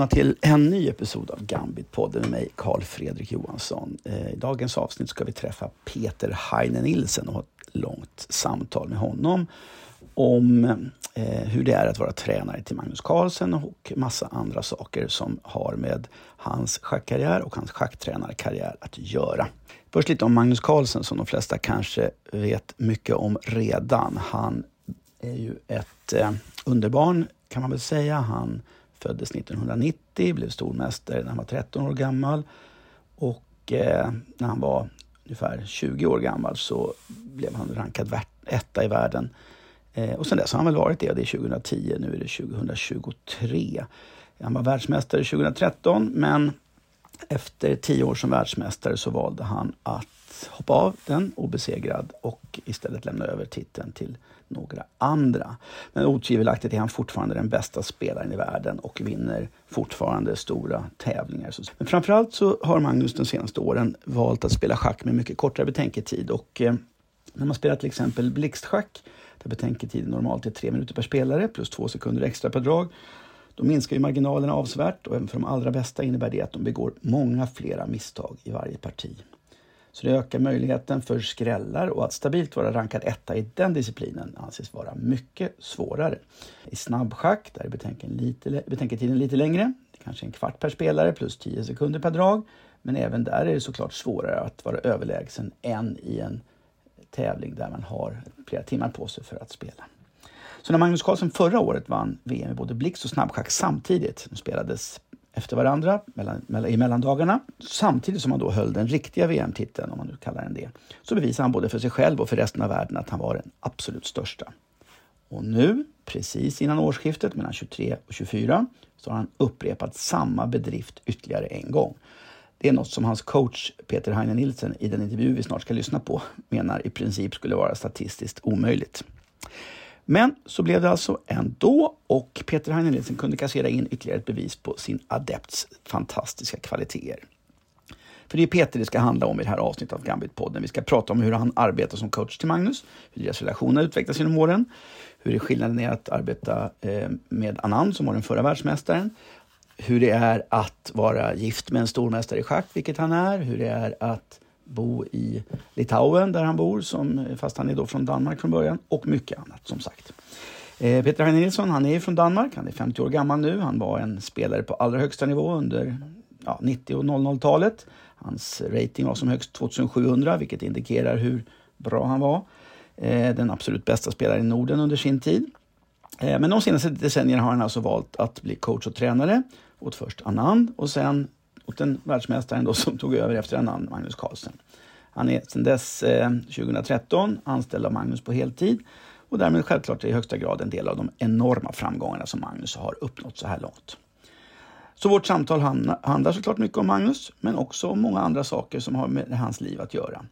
välkomna till en ny episod av Gambit-podden med mig, Karl Fredrik Johansson. Eh, I dagens avsnitt ska vi träffa Peter Heine Nilsen och ha ett långt samtal med honom om eh, hur det är att vara tränare till Magnus Carlsen och massa andra saker som har med hans schackkarriär och hans schacktränarkarriär att göra. Först lite om Magnus Carlsen som de flesta kanske vet mycket om redan. Han är ju ett eh, underbarn kan man väl säga. Han föddes 1990, blev stormästare när han var 13 år gammal. Och eh, när han var ungefär 20 år gammal så blev han rankad etta i världen. Eh, och sen dess har han väl varit det. Det är 2010, nu är det 2023. Han var världsmästare 2013, men efter 10 år som världsmästare så valde han att hoppa av den obesegrad och istället lämna över titeln till några andra. Men otvivelaktigt är han fortfarande den bästa spelaren i världen och vinner fortfarande stora tävlingar. Men framförallt så har Magnus de senaste åren valt att spela schack med mycket kortare betänketid och eh, när man spelar till exempel blixtschack där betänketiden normalt är tre minuter per spelare plus två sekunder extra per drag då minskar ju marginalerna avsevärt och även för de allra bästa innebär det att de begår många flera misstag i varje parti. Så det ökar möjligheten för skrällar och att stabilt vara rankad etta i den disciplinen anses vara mycket svårare. I snabbschack där är betänken lite, betänketiden lite längre, kanske en kvart per spelare plus 10 sekunder per drag. Men även där är det såklart svårare att vara överlägsen än i en tävling där man har flera timmar på sig för att spela. Så när Magnus Carlsen förra året vann VM i både blixt och snabbschack samtidigt, de spelades efter varandra mellan, i mellandagarna. Samtidigt som han då höll den riktiga VM-titeln, om man nu kallar den det, så bevisade han både för sig själv och för resten av världen att han var den absolut största. Och nu, precis innan årsskiftet mellan 23 och 24, så har han upprepat samma bedrift ytterligare en gång. Det är något som hans coach Peter Heine Nilsen i den intervju vi snart ska lyssna på menar i princip skulle vara statistiskt omöjligt. Men så blev det alltså ändå och Peter Heinelinsen kunde kassera in ytterligare ett bevis på sin adepts fantastiska kvaliteter. För det är Peter det ska handla om i det här avsnittet av Gambit-podden. Vi ska prata om hur han arbetar som coach till Magnus, hur deras relation har utvecklats genom åren, hur det skillnaden är att arbeta eh, med Anand som var den förra världsmästaren, hur det är att vara gift med en stormästare i schack, vilket han är, hur det är att bo i Litauen där han bor, som, eh, fast han är då från Danmark från början, och mycket annat som sagt. Eh, Peter Heine Nilsson, han är från Danmark, han är 50 år gammal nu. Han var en spelare på allra högsta nivå under ja, 90 och 00-talet. Hans rating var som högst 2700, vilket indikerar hur bra han var. Eh, den absolut bästa spelaren i Norden under sin tid. Eh, men de senaste decennierna har han alltså valt att bli coach och tränare åt först Anand och sen mot den världsmästaren då som tog över efter en annan, Magnus Carlsen. Han är sedan dess, eh, 2013, anställd av Magnus på heltid och därmed självklart i högsta grad en del av de enorma framgångarna som Magnus har uppnått så här långt. Så vårt samtal handlar såklart mycket om Magnus, men också om många andra saker som har med hans liv att göra.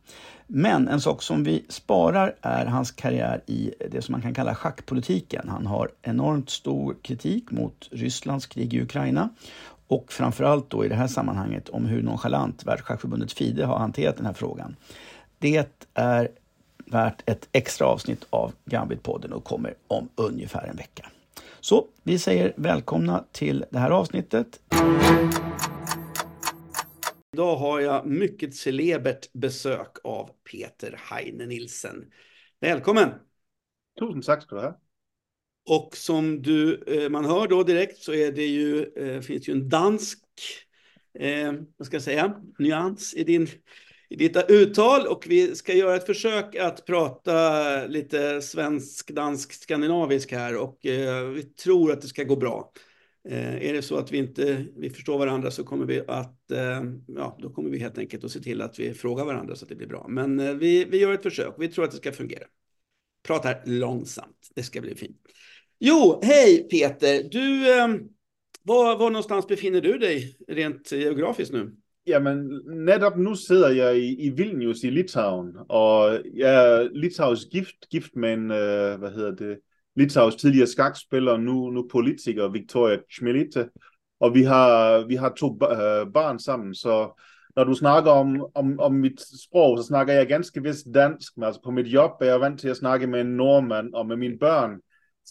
Men en sak som vi sparar är hans karriär i det som man kan kalla schackpolitiken. Han har enormt stor kritik mot Rysslands krig i Ukraina och framförallt då i det här sammanhanget om hur nonchalant Världsschackförbundet FIDE har hanterat den här frågan. Det är värt ett extra avsnitt av Gambit-podden och kommer om ungefär en vecka. Så vi säger välkomna till det här avsnittet. Idag har jag mycket celebert besök av Peter Heine Nilsen. Välkommen! Tusen tack ska du ha. Och som du, eh, man hör då direkt så är det ju, eh, finns ju en dansk, eh, vad ska jag säga, nyans i, din, i ditt uttal och vi ska göra ett försök att prata lite svensk, dansk, skandinavisk här och eh, vi tror att det ska gå bra. Eh, är det så att vi inte vi förstår varandra så kommer vi att, eh, ja, då kommer vi helt enkelt att se till att vi frågar varandra så att det blir bra. Men eh, vi, vi gör ett försök, vi tror att det ska fungera. Pratar långsamt, det ska bli fint. Jo, hej Peter. Du, eh, var, var någonstans befinner du dig rent geografiskt nu? Jamen, netop nu sidder jeg i, i Vilnius i Litauen, og jeg er Litauens gift, gift med en, øh, hvad hedder det, Litauens tidligere skakspiller, nu, nu politiker, Victoria Chmelite, og vi har, vi har to øh, barn sammen, så når du snakker om, om, om mit sprog, så snakker jeg ganske vist dansk, men altså på mit job er jeg vant til at snakke med en nordmand, og med mine børn,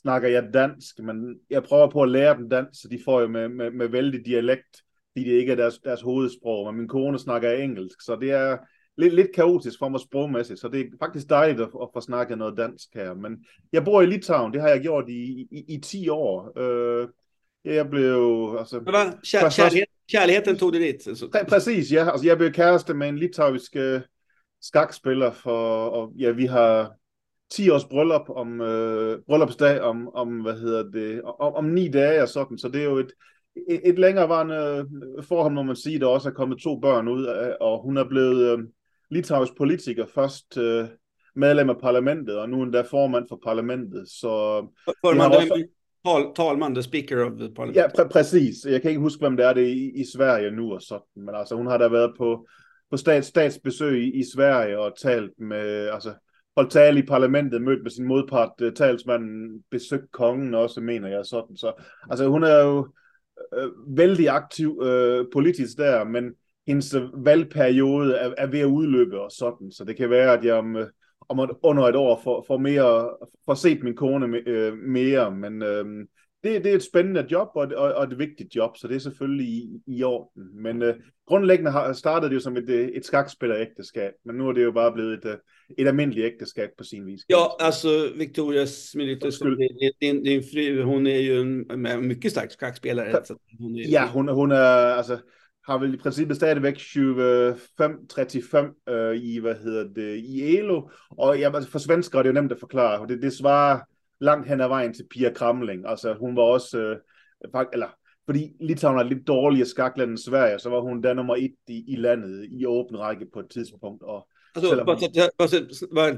snakker jeg dansk, men jeg prøver på at lære dem dansk, så de får jo med, med, med vældig dialekt, fordi det ikke er deres, deres hovedsprog, men min kone snakker engelsk, så det er lidt, lidt kaotisk for mig sprogmæssigt, så det er faktisk dejligt at, at få snakket noget dansk her, men jeg bor i Litauen, det har jeg gjort i, i, i 10 år, øh, jeg blev... Altså, Kær, kærlighed, kærligheden tog det dit? Altså. Præ, præcis, ja. Altså, jeg blev kæreste med en litauisk uh, skakspiller, for, og ja, vi har 10 års bryllup om, uh, bryllupsdag om, om, hvad hedder det, om, om ni dage og sådan, så det er jo et, et, et længerevarende forhold, må man sige, der også er kommet to børn ud af, og hun er blevet uh, litauisk politiker, først uh, medlem af parlamentet, og nu endda formand for parlamentet, så... Formand, også tal, talman, the speaker of the parliament. Ja, pr- præcis. Jeg kan ikke huske, hvem det er det i, i Sverige nu og sådan, men altså hun har da været på, på stats, statsbesøg i, i Sverige og talt med, altså holdt tale i parlamentet, mødt med sin modpart, uh, talsmanden, besøgt kongen også, mener jeg sådan. Så, altså hun er jo øh, vældig aktiv øh, politisk der, men hendes øh, valgperiode er, er ved at udløbe og sådan, så det kan være, at jeg om, øh, om et, under et år får, får, mere, får set min kone øh, mere, men øh, det, det er et spændende job og, og, og et vigtigt job, så det er selvfølgelig i, i orden. Men øh, grundlæggende har, startede det jo som et, øh, et skakspillerægteskab, men nu er det jo bare blevet et, øh, et almindeligt ægteskab på sin vis. Ja, alltså Victoria Smilito, din, din fru, hon är ju en mycket stark skackspelare. Så hon är, ja, hon, hon är, alltså, har vel i princippet stadigvæk 25-35 øh, i, hvad hedder det, i ELO, og ja, altså for svensker er det jo nemt at forklare, det, det svarer langt hen ad vejen til Pia Kramling, altså hun var også, øh, eller fordi Litauen er lidt dårligere skakland end Sverige, så var hun der nummer et i, i landet i åben række på et tidspunkt, og Alltså, bara, bara,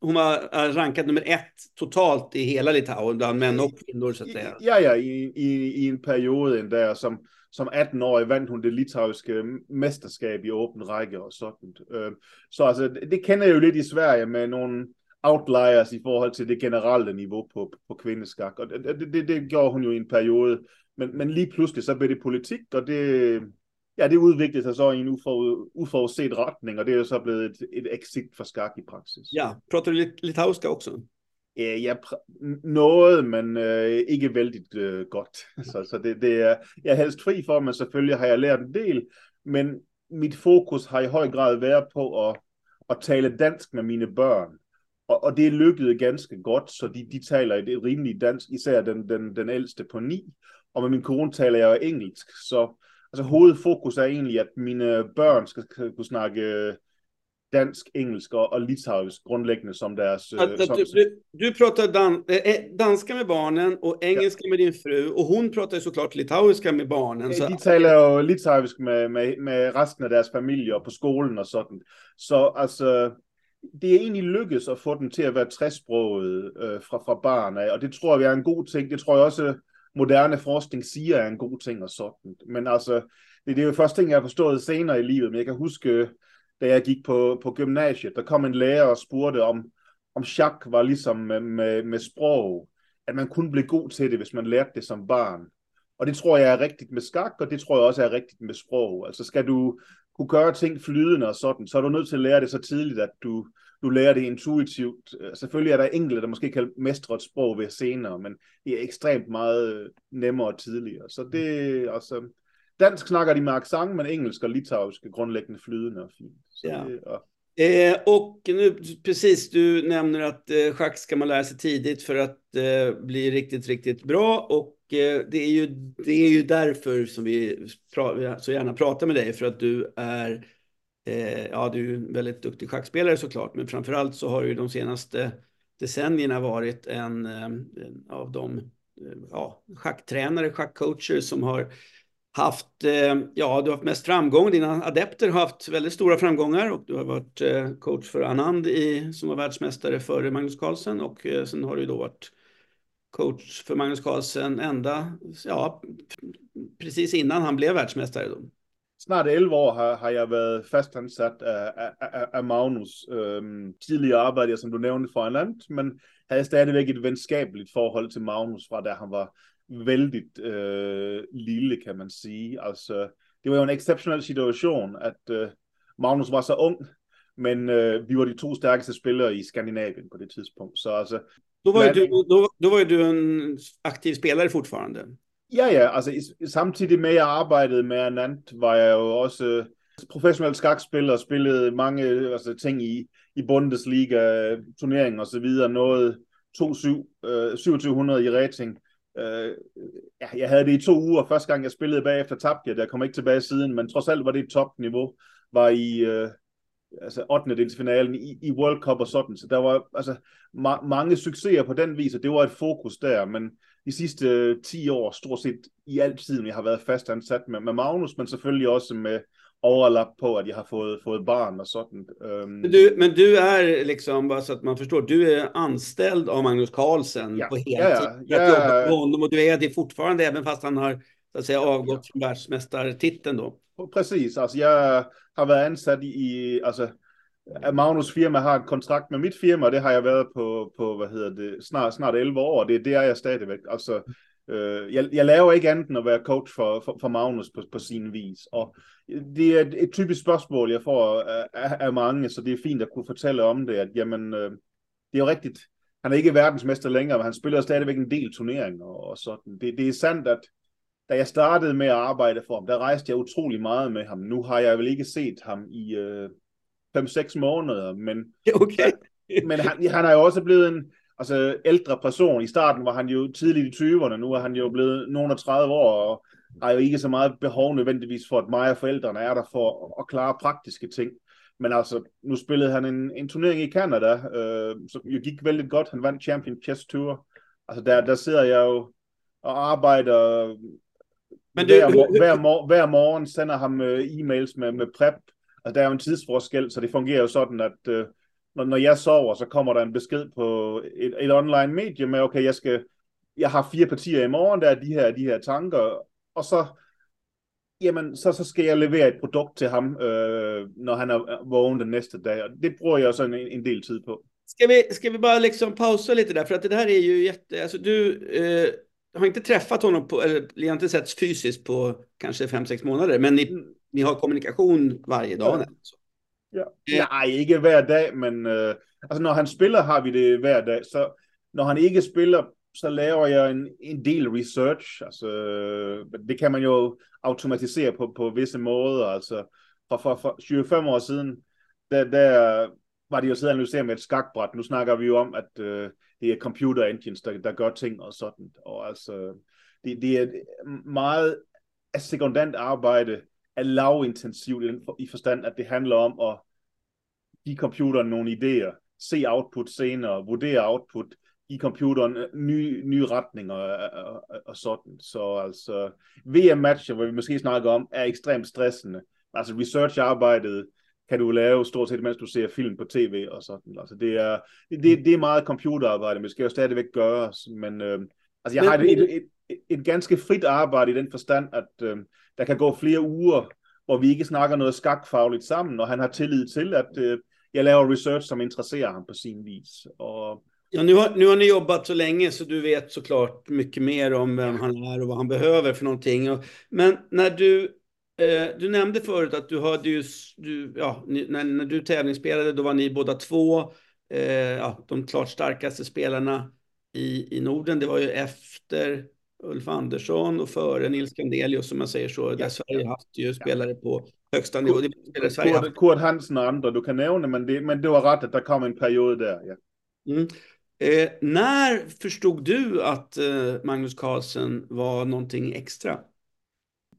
hon var rankad nummer ett totalt i hela Litauen bland män och kvinnor så att säga. Ja, ja, i, i, i en periode endda, som, som 18-årig vandt hun det litauiske mesterskab i åben række og sådan. Øh, så altså, det kender jeg jo lidt i Sverige med nogle outliers i forhold til det generelle niveau på, på kvindeskak, og det, det, det gjorde hun jo i en periode, men, men lige pludselig så blev det politik, og det, ja, det udviklede sig så i en ufor, uforudset retning, og det er jo så blevet et, et exit for skak i praksis. Ja, prater du litauiska også? Ja, jeg noget, men øh, ikke vældig øh, godt. Så, så det, det er, jeg er helst fri for, men selvfølgelig har jeg lært en del, men mit fokus har i høj grad været på at, at tale dansk med mine børn. Og, og det lykkedes ganske godt, så de, de taler et rimeligt dansk, især den, den, den ældste på ni. Og med min kone taler jeg engelsk, så altså, hovedfokus er egentlig, at mine børn skal kunne snakke dansk, engelsk och, och litauisk grundläggande som deras... Att, som... Du, du, pratar dan, eh, danska med barnen och engelska ja. med din fru och hon pratar såklart litauiska med barnen. Så... De talar ju litauisk med, med, med resten av deras familjer på skolan och sånt. Så alltså, det er egentlig lykkedes at få dem til at være træsproget øh, fra, fra barn af, og det tror jeg er en god ting. Det tror jeg også moderne forskning siger er en god ting og sådan. Men altså, det, det er jo første ting, jeg har forstået senere i livet, men jeg kan huske, da jeg gik på, på gymnasiet, der kom en lærer og spurgte, om, om chak var ligesom med, med, med sprog, at man kun blev god til det, hvis man lærte det som barn. Og det tror jeg er rigtigt med skak, og det tror jeg også er rigtigt med sprog. Altså skal du kunne gøre ting flydende og sådan, så er du nødt til at lære det så tidligt, at du, du lærer det intuitivt. Selvfølgelig er der enkelte, der måske kan mestre et sprog ved senere, men det er ekstremt meget nemmere tidligere. Så det, altså, dansk snakker de med accent, men engelsk og litauisk er grundlæggende flydende og fint. Så ja. det, och... Eh, och nu, precis, du nämner att eh, schack ska man lära sig tidigt för att eh, bli riktigt, riktigt bra. Och Eh, det, är ju, det är ju därför som vi så gärna pratar med dig, för att du är, eh, ja, du är en väldigt duktig schackspelare såklart, men framförallt så har du de senaste decennierna varit en, eh, en av de eh, ja, schacktränare, schackcoacher som har haft, eh, ja, du har haft mest framgång. Dina adepter har haft väldigt stora framgångar och du har varit eh, coach för Anand i, som var världsmästare före Magnus Carlsen och eh, sen har du då varit coach för Magnus Carlsen ända, ja, precis innan han blev världsmästare. Då. Snart 11 år har, har jag varit fastansatt av, av, av Magnus. Øhm, tidigare arbetade jag som du nämnde för Anand, men hade stadigvæk ett vänskapligt förhållande till Magnus från där han var väldigt øh, lille, kan man säga. Alltså, det var ju en exceptionell situation, att øh, Magnus var så ung, men øh, vi var de to stærkeste spillere i Skandinavien på det tidspunkt. Så altså, Då var, du, då, då var ju du en aktiv spelare fortfarande. Ja, ja. Altså, samtidig med, at jeg arbejdede med Anand, var jeg jo også professionel skakspiller, spillede mange altså, ting i, i Bundesliga, turneringer og så videre, noget 27, øh, 2700 i rating. Øh, ja, jeg havde det i to uger. Første gang jeg spillede bagefter tabte jeg, der kom ikke tilbage siden, men trods alt var det et topniveau. Var i øh, altså 8. delsfinalen i, i World Cup og sådan, så der var altså ma- mange succeser på den vis, og det var et fokus der, men de sidste øh, 10 år, stort set i alt tiden, jeg har været fastansat med, med Magnus, men selvfølgelig også med overlap på, at jeg har fått, fått barn och sånt. Um... Men, du, men du är liksom, bara så att man förstår, du är anställd av Magnus Carlsen ja. på heltid. Ja, ja. Att jobba med honom och du är det fortfarande, även fast han har så att säga, avgått från världsmästartiteln då. Precis, Altså, jeg har været ansat i, alltså Magnus firma har en kontrakt med mit firma, det har jeg været på, på hvad hedder det, snart, snart 11 år, det, det er jeg stadigvæk. Altså, øh, jeg, jeg laver ikke andet end at være coach for, for, for Magnus på, på sin vis, og det er et, et typisk spørgsmål, jeg får af, af mange, så det er fint at kunne fortælle om det, at jamen, øh, det er jo rigtigt, han er ikke verdensmester længere, men han spiller stadigvæk en del turneringer og sådan. Det, det er sandt, at da jeg startede med at arbejde for ham, der rejste jeg utrolig meget med ham. Nu har jeg vel ikke set ham i øh, 5-6 måneder, men, okay. men han, han er jo også blevet en altså, ældre person. I starten var han jo tidligt i 20'erne, nu er han jo blevet nogen af 30 år, og har jo ikke så meget behov nødvendigvis for, at mig og forældrene er der for at klare praktiske ting. Men altså, nu spillede han en, en turnering i Canada, øh, som jo gik vældig godt. Han vandt Champion Chess Tour. Altså, der, der sidder jeg jo og arbejder men det, hver, hver, mor, hver morgen sender ham uh, e-mails med, med prep. Altså, der er jo en tidsforskel, så det fungerer jo sådan, at uh, når, når jeg sover, så kommer der en besked på et, et online medie med, okay, jeg skal jeg har fire partier i morgen, der er de her, de her tanker, og så, jamen, så, så skal jeg levere et produkt til ham, øh, når han er vågen den næste dag, og det bruger jeg så en, en del tid på. Ska vi, ska vi bara liksom pausa lite där, för att det här är ju jätte, alltså du eh, har inte träffat honom på, eller ni har inte setts fysiskt på kanske fem sex månader, men ni, mm. ni har kommunikation varje dag. Ja. Så. Ja. Nej, ikke hver dag, men øh, altså når han spiller, har vi det hver dag, så når han ikke spiller, så laver jeg en, en del research. Altså, det kan man jo automatisere på, på visse måder. Altså, for, for, for 25 år siden, der, der var de jo siddet og analysere med et skakbræt. Nu snakker vi jo om, at øh, det er computer engines, der, der gør ting og sådan. Og altså, det, det er meget sekundant arbejde, er lavintensivt i forstand, at det handler om at give computeren nogle idéer, se output senere, vurdere output, give computeren øh, nye, nye retninger og, og, og sådan. Så altså, VM-matcher, hvor vi måske snakker om, er ekstremt stressende. Altså research-arbejdet kan du lave stort set, mens du ser film på tv og sådan. Altså, det, er, det, det er meget computerarbejde, men det skal jo stadigvæk gøres. Men øh, altså, jeg har et, et, et, et ganske frit arbejde i den forstand, at øh, der kan gå flere uger, hvor vi ikke snakker noget skakfagligt sammen, og han har tillid til, at øh, jag laver research som intresserar han på sin vis. Och... Ja, nu, har, nu har ni jobbat så länge så du vet såklart mycket mer om vem han är och vad han behöver för någonting. Men när du, du nämnde förut att du hade ju, du, ja, när, när du tävlingsspelade då var ni båda två eh, ja, de klart starkaste spelarna i, i Norden. Det var ju efter Ulf Andersson och före Nils Candelius som man säger så. Där ja, Sverige haft ju spelare på högsta nivå. Kurt, Kurt Hansen och andra du kan nämna, men det, men det var rätt att det kom en period där. Ja. Mm. Eh, när förstod du att eh, Magnus Carlsen var någonting extra?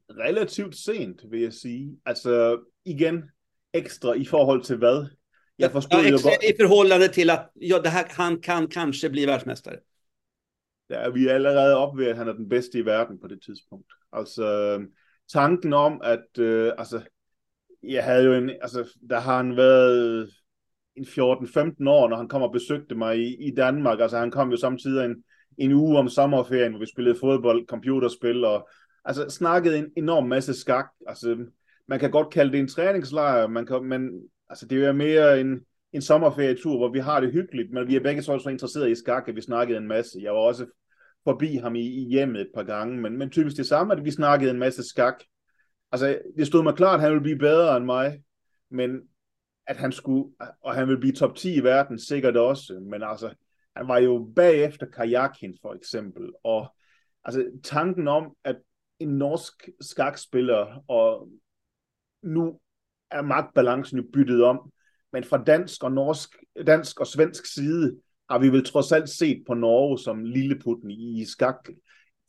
Relativt sent, vill jag säga. Alltså, igen, extra i förhållande till vad? Jag förstår ja, extra I förhållande till att ja, det här, han kan kanske bli världsmästare. Ja, vi er allerede op ved, at han er den bedste i verden på det tidspunkt. Altså, tanken om, at øh, altså, jeg havde jo en, altså, der har han været en 14-15 år, når han kom og besøgte mig i, i Danmark. Altså, han kom jo samtidig en, en uge om sommerferien, hvor vi spillede fodbold, computerspil, og altså, snakkede en enorm masse skak. Altså, man kan godt kalde det en træningslejr, man kan, men altså, det er mere en, en sommerferietur, hvor vi har det hyggeligt, men vi er begge så, så interesserede i skak, at vi snakkede en masse. Jeg var også forbi ham i, i hjemmet et par gange, men, men typisk det samme, at vi snakkede en masse skak. Altså, det stod mig klart, at han ville blive bedre end mig, men at han skulle, og han ville blive top 10 i verden, sikkert også, men altså, Han var jo bagefter Kajakin for eksempel, og altså tanken om, at en norsk skakspiller, og nu er magtbalancen jo byttet om, men fra dansk og norsk, dansk og svensk side har vi vel trods alt set på Norge som lilleputten i skak,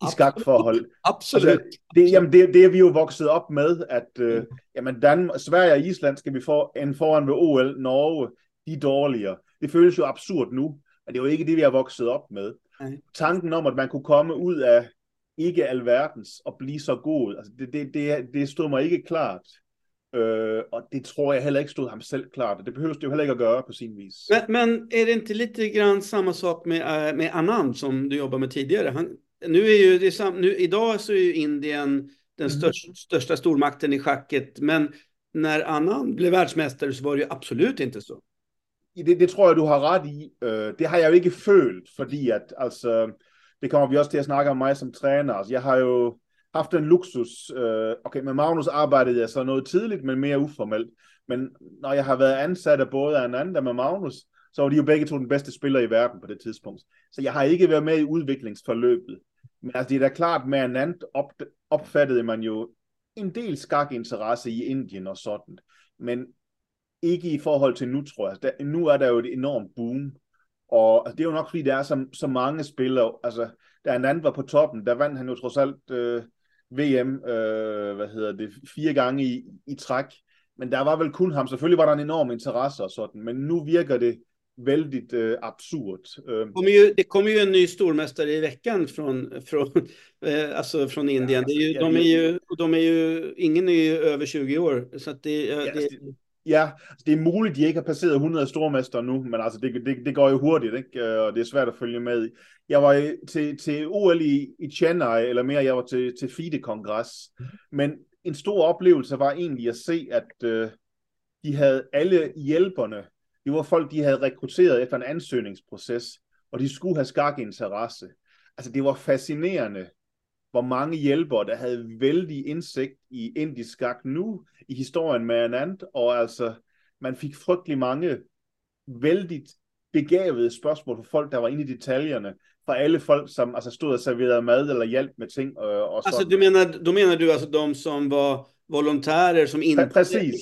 i skakforhold. Absolut. Altså, det, jamen det, det er vi jo vokset op med, at øh, jamen Dan, Sverige og Island skal vi få en foran ved OL, Norge, de er dårligere. Det føles jo absurd nu, men det er jo ikke det, vi har vokset op med. Nej. Tanken om, at man kunne komme ud af ikke alverdens og blive så god, altså det, det, det, det stod mig ikke klart. Øh, og det tror jeg heller ikke stod ham selv klart. Det behøver det jo heller ikke at gøre på sin vis. Men, men är det inte lite grann samma sak med, øh, med Anand som du jobbar med tidigare? Han, nu är ju det sam, nu, idag så är ju Indien den största, mm. största stormakten i schacket, men när Anand blev världsmästare så var det ju absolut inte så. Det, det tror jeg, du har ret i. Øh, det har jeg jo ikke følt, fordi at, altså, det kommer vi også til at snakke om mig som træner. Altså, jeg har jo haft en luksus. Øh, okay, med Magnus arbejdede jeg så noget tidligt, men mere uformelt. Men når jeg har været ansat af både Ananda en anden med Magnus, så var de jo begge to den bedste spiller i verden på det tidspunkt. Så jeg har ikke været med i udviklingsforløbet. Men altså, det er da klart, med en anden op, opfattede man jo en del skakinteresse i Indien og sådan. Men ikke i forhold til nu, tror jeg. Der, nu er der jo et enormt boom. Og det er jo nok, fordi der er så, så mange spillere. Altså, da en anden var på toppen, der vandt han jo trods alt øh, VM, øh, hvad hedder det, fire gange i, i træk. Men der var vel kun ham. Selvfølgelig var der en enorm interesse og sådan, men nu virker det väldigt eh, absurt. Det kommer, ju, det kommer ju en ny stormästare i veckan från, från, eh, alltså från Indien. Ja, det är ju, de, är ju, de är ju, ingen är ju över 20 år. Så att det, ja, det, Ja, altså, det er muligt, de ikke har passeret 100 stormester nu, men altså det, det, det går jo hurtigt, ikke? Øh, og det er svært at følge med i. Jeg var til, til OL i, i Chennai, eller mere, jeg var til, til FIDE-kongres, men en stor oplevelse var egentlig at se, at øh, de havde alle hjælperne det var folk, de havde rekrutteret efter en ansøgningsproces, og de skulle have skak interesse. Altså, det var fascinerende, hvor mange hjælpere, der havde vældig indsigt i indisk skak nu, i historien med Anand, og altså, man fik frygtelig mange vældig begavede spørgsmål fra folk, der var inde i detaljerne, fra alle folk, som altså, stod og serverede mad eller hjælp med ting. Og, og alltså, du menar, då menar du alltså de som var volontärer som inte,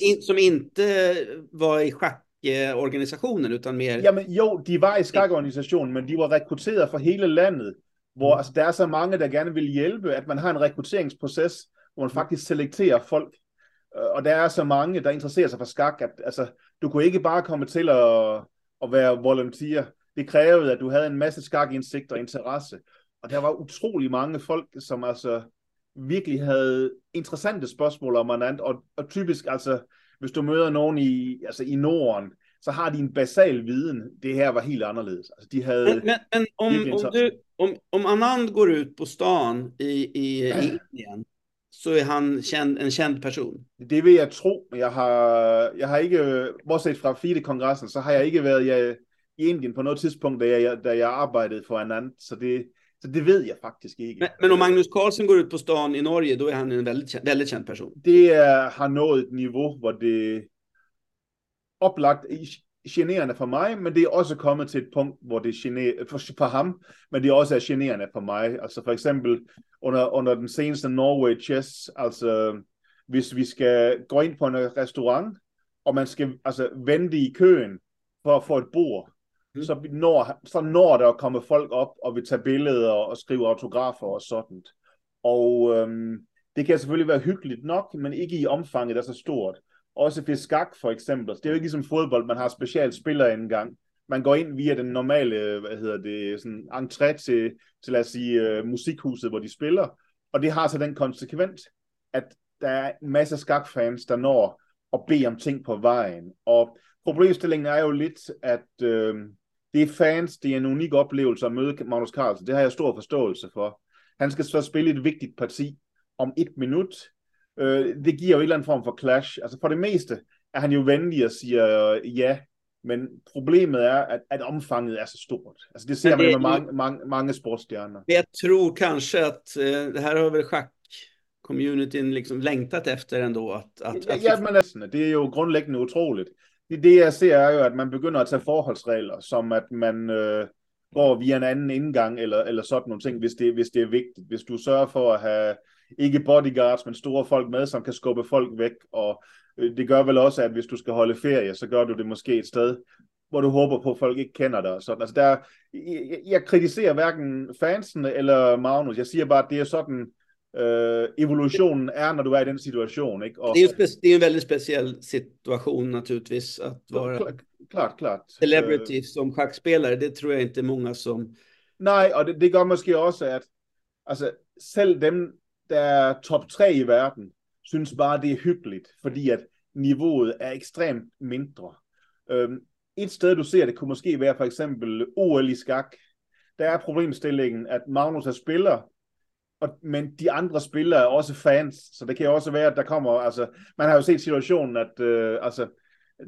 in, som inte var i schack organisationen, utan mer... Jamen jo, de var i skakorganisationen, men de var rekrutteret fra hele landet, hvor mm. altså, der er så mange, der gerne vil hjælpe, at man har en rekrutteringsproces, hvor man mm. faktisk selekterer folk. Øh, og der er så mange, der interesserer sig for skak, at altså, du kunne ikke bare komme til at, at være volunteer. Det krævede, at du havde en masse skakindsigt og interesse. Og der var utrolig mange folk, som altså virkelig havde interessante spørgsmål om andet, og, og typisk altså hvis du møder nogen i, altså i Norden, så har de en basal viden. Det her var helt anderledes. Altså, de havde men, men, men om, om, du, om, om Anand går ut på stan i, i, i Indien, så er han känd, en känd person. Det vil jeg tro. Jeg har, jeg har ikke, bortset fra FIDE-kongressen, så har jeg ikke været jeg, i Indien på noget tidspunkt, da jeg, da jeg arbejdede for Anand. Så det, så det ved jeg faktisk ikke. Men, men om Magnus Carlsen går ut på stan i Norge, då är han en väldigt, väldigt känd person. Det er, har nået et niveau, hvor det oplagt generende for mig, men det er også kommet til et punkt, hvor det er generende for, for ham, men det også er generende for mig. Altså for eksempel under, under den seneste Norway Chess, altså hvis vi skal gå ind på en restaurant, og man skal altså vente i køen for at få et bord, mm. så, når, så når der kommer folk op og vil tage billeder og skrive autografer og sådan. Og øhm, det kan selvfølgelig være hyggeligt nok, men ikke i omfanget, der er så stort. Også ved skak for eksempel. Altså, det er jo ikke ligesom fodbold, man har specielt spillere. Man går ind via den normale, hvad hedder det, sådan entré til, til lad os sige, uh, musikhuset, hvor de spiller. Og det har så den konsekvens, at der er en masse skakfans, der når at bede om ting på vejen. Og problemstillingen er jo lidt, at øh, det er fans, det er en unik oplevelse at møde Magnus Carlsen. Det har jeg stor forståelse for. Han skal så spille et vigtigt parti om et minut. Øh, det giver jo en eller anden form for clash. Altså for det meste er han jo venlig og siger øh, ja, men problemet er, at, at omfanget er så stort. Altså det ser man med mange, mange, mange sportsstjerner. Jeg tror kanskje, at uh, det her har vel schack communityn liksom længtat efter ändå att... att, att... Ja, men næsten. Det er jo grundlæggende utroligt. Det, det jeg ser er jo, at man begynder at tage forholdsregler, som at man, øh, går via en anden indgang, eller, eller sådan nogle ting, hvis det, hvis det er vigtigt. Hvis du sørger for at have ikke bodyguards, men store folk med, som kan skubbe folk væk, og øh, det gør vel også, at hvis du skal holde ferie, så gør du det måske et sted, hvor du håber på, at folk ikke kender dig. Sådan. Altså der, jeg, jeg kritiserer hverken fansene eller Magnus. Jeg siger bare, at det er sådan, øh, evolutionen er, når du er i den situation. Ikke? Og, det, er jo det er en väldigt speciell situation naturligtvis, att vara klart, klart, klart. celebrity som schackspelare. Det tror jag inte många som... Nej, og det, det gør måske også, at altså, selv dem, der er top 3 i verden, synes bare, det er hyggeligt, fordi at niveauet er ekstremt mindre. Øhm, et sted, du ser det, kunne måske være for eksempel OL i skak. Der er problemstillingen, at Magnus er spiller, og, men de andre spillere er også fans, så det kan også være, at der kommer, altså, man har jo set situationen, at, øh, altså,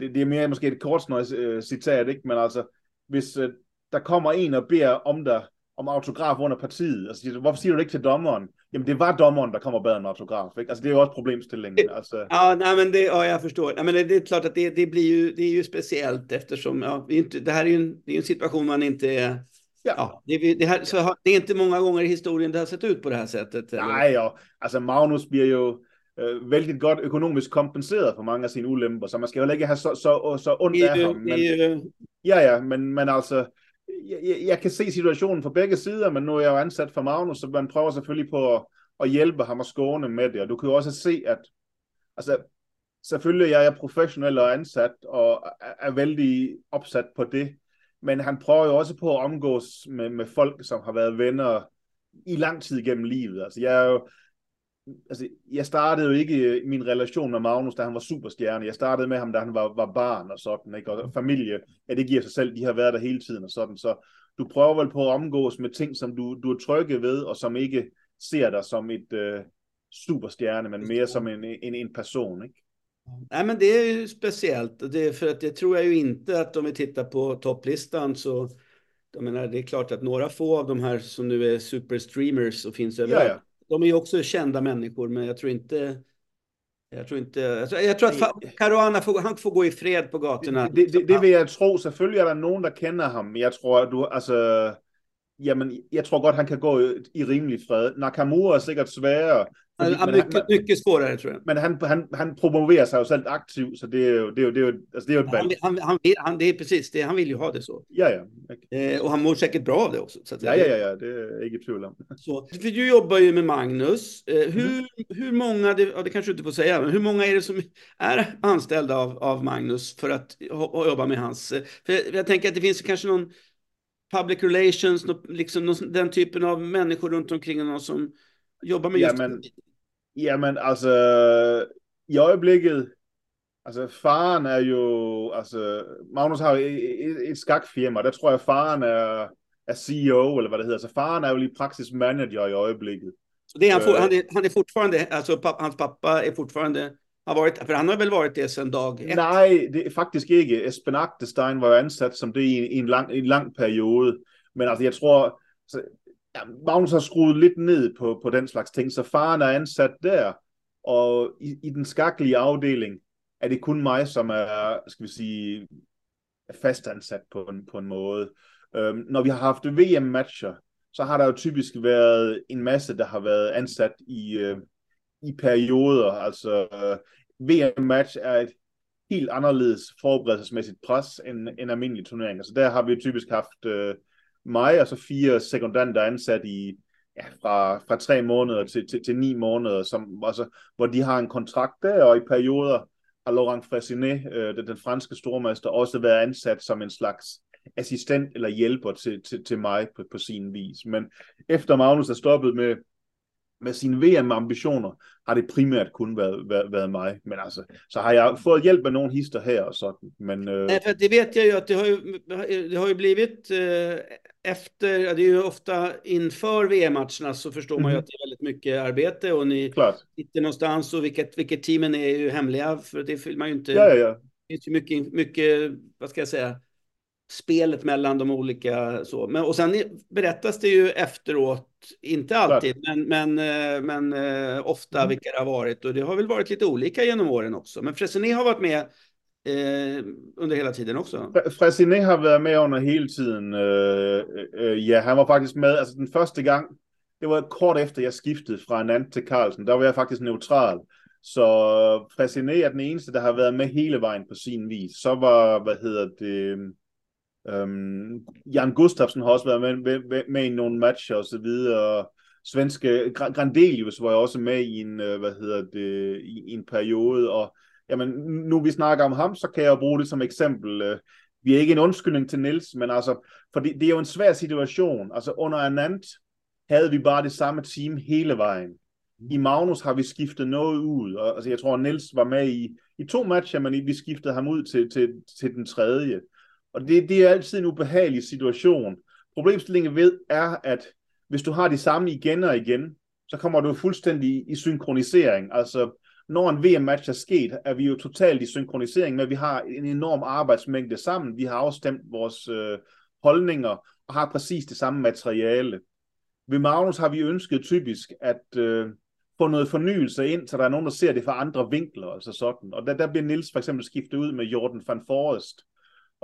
det, det er mere måske et kort øh, citat, ikke? men altså, hvis øh, der kommer en og beder om dig, om autograf under partiet, og siger, hvorfor siger du det ikke til dommeren? Jamen, det var dommeren, der kommer og bad om autograf, ikke? Altså, det er jo også problemstillingen. Altså. Ja, nej, men det, ja, jag förstår. Nej, men det, det är klart att det, det blir ju, det är ju speciellt eftersom, ja, inte, det här är ju en, det är en situation man inte är Ja. ja det, det, här, så det är inte många gånger i historien det har sett ut på det här sättet. Eller? Nej, og altså Magnus bliver jo øh, vældig godt økonomisk kompenseret for mange af sine ulemper, så man skal jo ikke have så, så, så ondt af ham. Men, ja, ja, men, men altså, jeg, jeg kan se situationen fra begge sider, men nu er jeg jo ansat for Magnus, så man prøver selvfølgelig på at, at hjælpe ham og skåne med det, og du kan jo også se, at altså, selvfølgelig jeg er professionel og ansat, og er, er vældig opsat på det, men han prøver jo også på at omgås med, med folk, som har været venner i lang tid gennem livet. Altså, jeg er jo, altså, jeg startede jo ikke min relation med Magnus, da han var superstjerne. Jeg startede med ham, da han var, var barn og sådan, ikke? Og familie, ja, det giver sig selv, de har været der hele tiden og sådan. Så du prøver vel på at omgås med ting, som du, du er trygge ved, og som ikke ser dig som et uh, superstjerne, men mere som en, en, en person, ikke? Nej, men det är ju speciellt. Det för att det tror jag ju inte att om vi tittar på topplistan så jag menar, det är klart att några få av de här som nu är superstreamers och finns överallt, ja, ja. De är ju också kända människor, men jag tror inte jag tror inte... Jag tror, att Caruana får, han får gå i fred på gatorna. Det, det, det vill jag tro. Selvfølgelig er der nogen, der kender ham, jeg tror, at du, altså, jamen, jeg tror godt, han kan gå i, i rimelig fred. Nakamura er sikkert sværere, fordi, ja, mycket, han, mycket svårare tror jag. Men han, han, han promoverar sig ju selv aktivt, så det är ju det är, det är, alltså det är han, han, han, vill, han, det är precis det, han vill ju ha det så. Ja, ja. Eh, och han mår säkert bra av det också. Så att, ja, ja, ja, ja, det är inget tvivl om. Så, för du jobbar ju med Magnus. Eh, hur, mm. hur många, det, ja, det kanske du inte får säga, men hur många är det som är anställda av, av Magnus för att ha, jobba med hans... Eh, för jag, jag tänker att det finns kanske någon public relations, liksom någon, den typen av människor runt omkring någon som jobbar med just... Ja, men, Jamen, altså, i øjeblikket, altså faren er jo, altså, Magnus har jo et, et, et skakfirma, der tror jeg, faren er, er CEO, eller hvad det hedder, så faren er jo lige praktisk manager i øjeblikket. Så det är han, for, han, är, han är fortfarande, alltså papp, hans pappa är fortfarande, har varit, för han har väl varit det sedan dag ett? Nej, det er faktisk ikke. Espen Aktestein var jo ansat som det i, i en, lang, en lang periode, men altså jeg tror, så ja, Magnus har skruet lidt ned på, på den slags ting, så faren er ansat der, og i, i den skakkelige afdeling er det kun mig, som er, skal vi sige, fastansat på en, på en måde. Øhm, når vi har haft VM-matcher, så har der jo typisk været en masse, der har været ansat i, øh, i perioder. Altså, øh, VM-match er et helt anderledes forberedelsesmæssigt pres end, end almindelige turneringer. Så altså, der har vi typisk haft øh, mig og så fire sekundanter ansat i ja, fra, fra tre måneder til, til, til ni måneder, som, altså, hvor de har en kontrakt der, og i perioder har Laurent Fressinet, øh, den, den franske stormester, også været ansat som en slags assistent eller hjælper til, til, til mig på, på sin vis. Men efter Magnus er stoppet med, med sine VM-ambitioner, har det primært kun været, været, været mig. Men altså, så har jeg fået hjälp av någon hister här och sådan. Men, øh... Nej, för det vet jag ju att det har ju, det har ju blivit eh, efter, det är ju ofta inför VM-matcherna så förstår man ju mhm. att det är väldigt mycket arbete och ni Klart. sitter någonstans och vilket, vilket teamen är ju hemliga för det vill man ju inte. Ja, ja, ja. Det finns ju mycket, mycket, vad ska jag säga, spelet mellan de olika så. Men, och sen berättas det ju efteråt, inte alltid, men, men, eh, men uh, ofta mm. vilka det har varit. Och det har väl varit lite olika genom åren också. Men Fressinet har varit med eh, under hela tiden också? Fresiné har været med under hele tiden. Øh, ja, han var faktisk med, altså den første gang, det var kort efter jeg skiftede fra Nant til Carlsen, der var jeg faktisk neutral. Så Fresiné er den eneste, der har været med hele vejen på sin vis. Så var, hvad hedder det, um, Jan Gustafsen har også været med, med, med, med i nogle matcher og så videre. Svenske Grandelius var jeg også med i en, øh, hvad hedder det, i, i en periode, og jamen, nu vi snakker om ham, så kan jeg bruge det som eksempel. Øh, vi er ikke en undskyldning til Nils, men altså, for det, det er jo en svær situation. Altså under Anand havde vi bare det samme team hele vejen. I Magnus har vi skiftet noget ud, og altså, jeg tror, Nils var med i, i to matcher, men vi skiftede ham ud til, til, til den tredje. Og det, det er altid en ubehagelig situation. Problemstillingen ved er, at hvis du har de samme igen og igen, så kommer du fuldstændig i synkronisering. Altså, når en VM-match er sket, er vi jo totalt i synkronisering med, vi har en enorm arbejdsmængde sammen. Vi har afstemt vores øh, holdninger og har præcis det samme materiale. Ved Magnus har vi ønsket typisk at øh, få noget fornyelse ind, så der er nogen, der ser det fra andre vinkler, altså sådan. Og der, der bliver Nils for eksempel skiftet ud med Jordan van Forrest.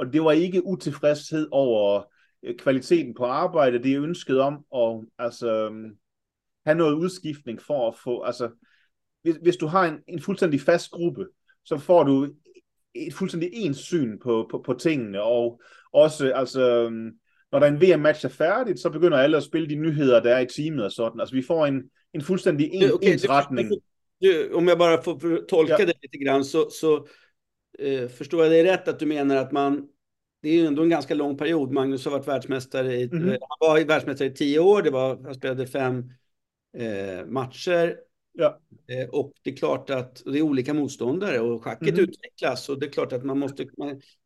Og det var ikke utilfredshed over øh, kvaliteten på arbejdet, det er ønsket om at altså, have noget udskiftning for at få, altså hvis, hvis du har en, en fuldstændig fast gruppe, så får du et fuldstændig ens syn på, på, på tingene, og også, altså, når der er en VM-match er færdigt, så begynder alle at spille de nyheder, der er i teamet og sådan. Altså, vi får en, en fuldstændig en, okay, ensretning. Det, om jag bara får tolka ja. det lite grann, så, så eh, förstår jag det rätt att du menar att man det är ju ändå en ganska lång period. Magnus har varit världsmästare i, mm han var världsmästare i tio år. Det var, han spelade fem eh, matcher. Ja. Eh, och det är klart att det är olika motståndare och schacket mm. utvecklas och det är klart att man måste,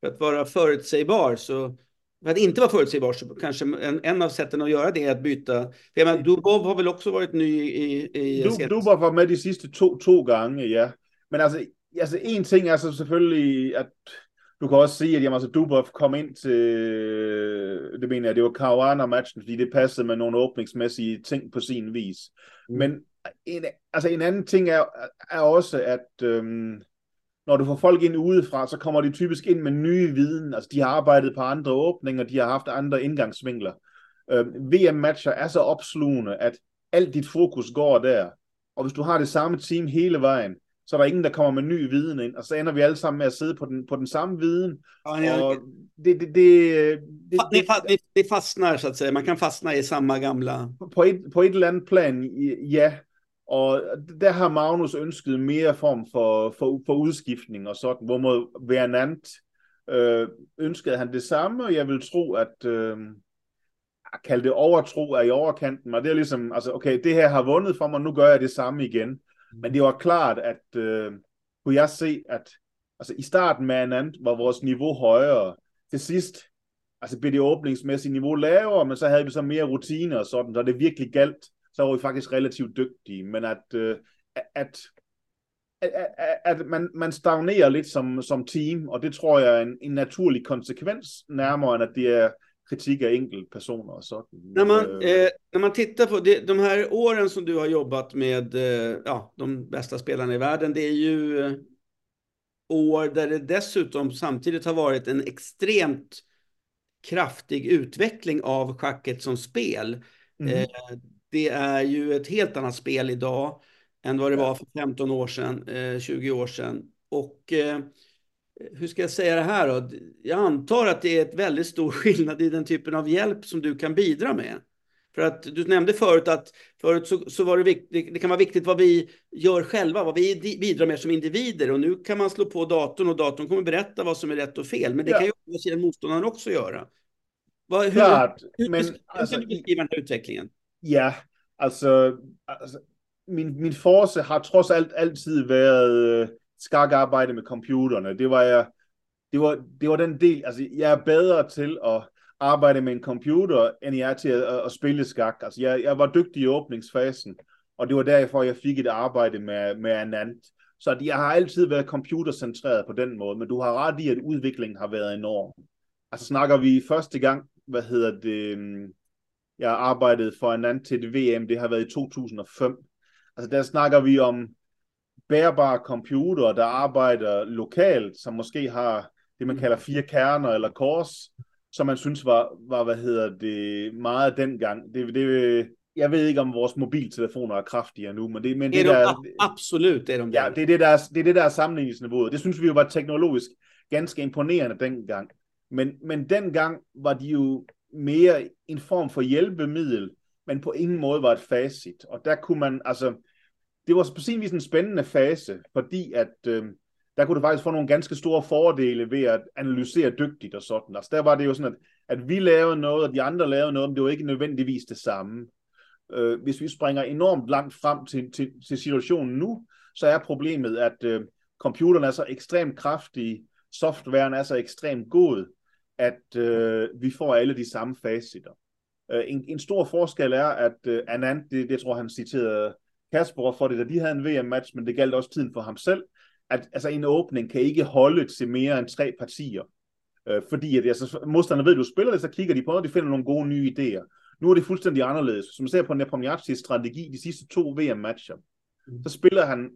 för att vara förutsägbar så för att inte vara förutsägbar så kanske en, en av sätten att göra det är att byta. För menar, Dubov har väl också varit ny i... i du, Dubov var med de sista två, två gånger, ja. Men alltså, alltså en ting är så selvfølgelig, att du kan også sige, at jamen, altså, Dubov kom ind til, det mener jeg, det var Caruana-matchen, fordi det passede med nogle åbningsmæssige ting på sin vis. Mm. Men en, altså en anden ting er, er også, at øhm, når du får folk ind udefra, så kommer de typisk ind med nye viden. Altså de har arbejdet på andre åbninger, de har haft andre indgangsvinkler. Øhm, VM-matcher er så opslugende, at alt dit fokus går der. Og hvis du har det samme team hele vejen, så er der ingen, der kommer med ny viden ind, og så ender vi alle sammen med at sidde på den, på den samme viden. Ja, ja. Og det, det, det, det, det, det, det fastnar, så att säga. Man kan fastna i samma gamla... På et, på et eller andet plan, ja. Og der har Magnus ønsket mere form for, for, for udskiftning og sådan, hvor mod Vernant øh, ønskede han det samme, og jeg vil tro, at øh, kalde det overtro er i overkanten, og det er ligesom, altså okay, det her har vundet for mig, nu gør jeg det samme igen. Mm. Men det var klart, at øh, kunne jeg se, at altså, i starten med Anand var vores niveau højere. Til sidst altså, blev det åbningsmæssige niveau lavere, men så havde vi så mere rutiner og sådan, så det virkelig galt. Så var vi faktisk relativt dygtige, men at, øh, at, at, at man, man stagnerer lidt som, som team, og det tror jeg er en, en naturlig konsekvens, nærmere end at det er kritik av enkeltpersoner och så. När man, eh, när man tittar på det, de här åren som du har jobbat med eh, ja, de bästa spelarna i världen, det är ju eh, år där det dessutom samtidigt har varit en extremt kraftig utveckling av schacket som spel. Mm. Eh, det är ju ett helt annat spel idag än vad det var för 15 år sedan, eh, 20 år sedan. Och eh, hur ska jag säga det här då? Jag antar att det är ett väldigt stor skillnad i den typen av hjälp som du kan bidra med. För att du nämnde förut att förut så, så var det viktigt, det kan vara viktigt vad vi gör själva, vad vi bidrar med som individer. Och nu kan man slå på datorn och datorn kommer berätta vad som är rätt och fel. Men det ja. kan ju motståndaren också göra. Vad, hur, Klart, hur, men, hur, hur alltså, du beskriva den här utvecklingen? Ja, altså, altså min, min force har trods alt altid været øh, skak arbejde med computerne. Det var jeg, det var, det var den del, altså jeg er bedre til at arbejde med en computer, end jeg er til at, at, spille skak. Altså jeg, jeg var dygtig i åbningsfasen, og det var derfor, jeg fik et arbejde med, med Anand. Så jeg har altid været computercentreret på den måde, men du har ret i, at udviklingen har været enorm. Altså snakker vi første gang, hvad hedder det, jeg arbejdede for Anand til det VM, det har været i 2005. Altså der snakker vi om bærbare computer, der arbejder lokalt, som måske har det, man kalder fire kerner eller kors, som man synes var, var hvad hedder det, meget dengang. Det, det, jeg ved ikke, om vores mobiltelefoner er kraftigere nu, men det, men det, det er de, der, absolut, det er de Ja, det er det, der, er, det er det, der er sammenligningsniveauet. Det synes vi jo var teknologisk ganske imponerende dengang. Men, men dengang var de jo mere en form for hjælpemiddel, men på ingen måde var et facit. Og der kunne man, altså, det var på sin vis en spændende fase, fordi at øh, der kunne du faktisk få nogle ganske store fordele ved at analysere dygtigt og sådan. Altså der var det jo sådan, at, at vi lavede noget, og de andre lavede noget, men det var ikke nødvendigvis det samme. Øh, hvis vi springer enormt langt frem til, til, til situationen nu, så er problemet, at øh, computeren er så ekstremt kraftig, softwaren er så ekstremt god, at øh, vi får alle de samme facitter. Øh, en, en stor forskel er, at øh, Anand, det, det tror han citerede Kasper for det, da de havde en VM-match, men det galt også tiden for ham selv, at altså, en åbning kan ikke holde til mere end tre partier. Øh, fordi at, altså, modstanderne ved, at du spiller det, så kigger de på det, og de finder nogle gode nye idéer. Nu er det fuldstændig anderledes. Som man ser på Nepomniachtchis strategi de sidste to VM-matcher, mm. så spiller han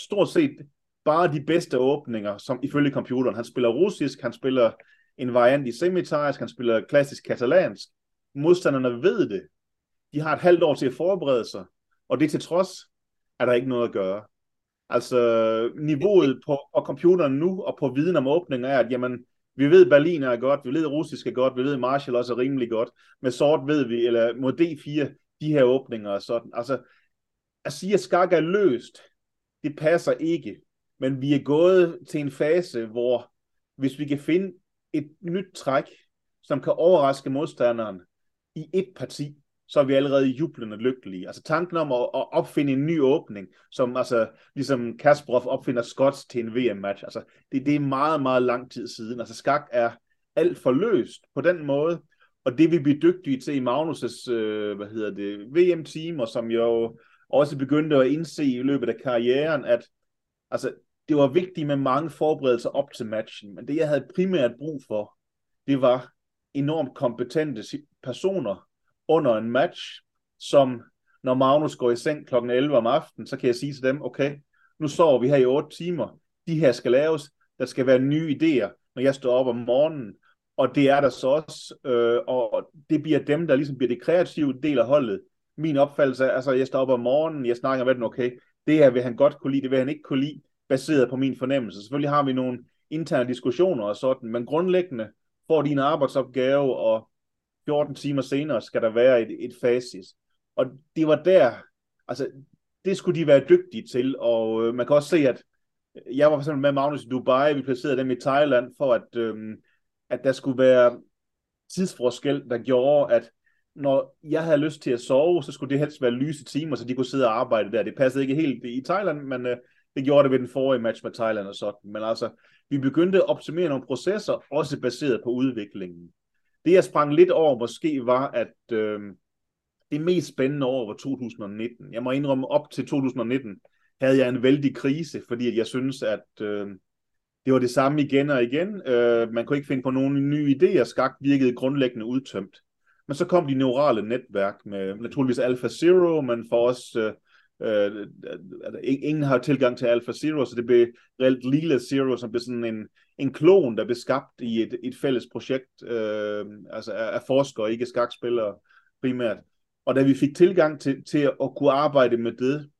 stort set bare de bedste åbninger, som ifølge computeren. Han spiller russisk, han spiller en variant i semitarisk, han spiller klassisk katalansk. Modstanderne ved det. De har et halvt år til at forberede sig, og det til trods er der ikke noget at gøre. Altså niveauet på og computeren nu og på viden om åbninger er, at jamen, vi ved, Berlin er godt, vi ved, russisk er godt, vi ved, Marshall også er rimelig godt. Med sort ved vi, eller mod D4, de her åbninger og sådan. Altså, at sige, at skak er løst, det passer ikke. Men vi er gået til en fase, hvor hvis vi kan finde et nyt træk, som kan overraske modstanderen i et parti, så er vi allerede jublende lykkelige. Altså tanken om at, at opfinde en ny åbning, som altså ligesom Kasparov opfinder skots til en VM-match, altså det, det er meget, meget lang tid siden. Altså skak er alt for løst på den måde, og det vi bliver dygtige til i Magnus' øh, hvad hedder det, VM-team, og som jo også begyndte at indse i løbet af karrieren, at altså, det var vigtigt med mange forberedelser op til matchen, men det jeg havde primært brug for, det var enormt kompetente personer, under en match, som når Magnus går i seng kl. 11 om aftenen, så kan jeg sige til dem, okay, nu sover vi her i 8 timer, de her skal laves, der skal være nye idéer, når jeg står op om morgenen, og det er der så også, øh, og det bliver dem, der ligesom bliver det kreative del af holdet. Min opfattelse er, altså jeg står op om morgenen, jeg snakker med den, okay, det her vil han godt kunne lide, det vil han ikke kunne lide, baseret på min fornemmelse. Selvfølgelig har vi nogle interne diskussioner og sådan, men grundlæggende får din arbejdsopgave, og 14 timer senere skal der være et, et fasis. Og det var der, altså det skulle de være dygtige til, og øh, man kan også se, at jeg var for eksempel med Magnus i Dubai, vi placerede dem i Thailand, for at, øh, at der skulle være tidsforskel, der gjorde, at når jeg havde lyst til at sove, så skulle det helst være lyse timer, så de kunne sidde og arbejde der. Det passede ikke helt i Thailand, men øh, det gjorde det ved den forrige match med Thailand og sådan. Men altså, vi begyndte at optimere nogle processer, også baseret på udviklingen. Det jeg sprang lidt over måske var, at øh, det mest spændende år var 2019. Jeg må indrømme, op til 2019 havde jeg en vældig krise, fordi jeg synes, at øh, det var det samme igen og igen. Øh, man kunne ikke finde på nogen nye idéer. Skak virkede grundlæggende udtømt. Men så kom de neurale netværk med naturligvis Alpha Zero, men for os, øh, øh, ingen har tilgang til Alpha Zero, så det blev reelt Lila Zero, som blev sådan en, en klon, der blev skabt i et, et fælles projekt, øh, altså af, af forskere, ikke skakspillere primært. Og da vi fik tilgang til, til at kunne arbejde med det,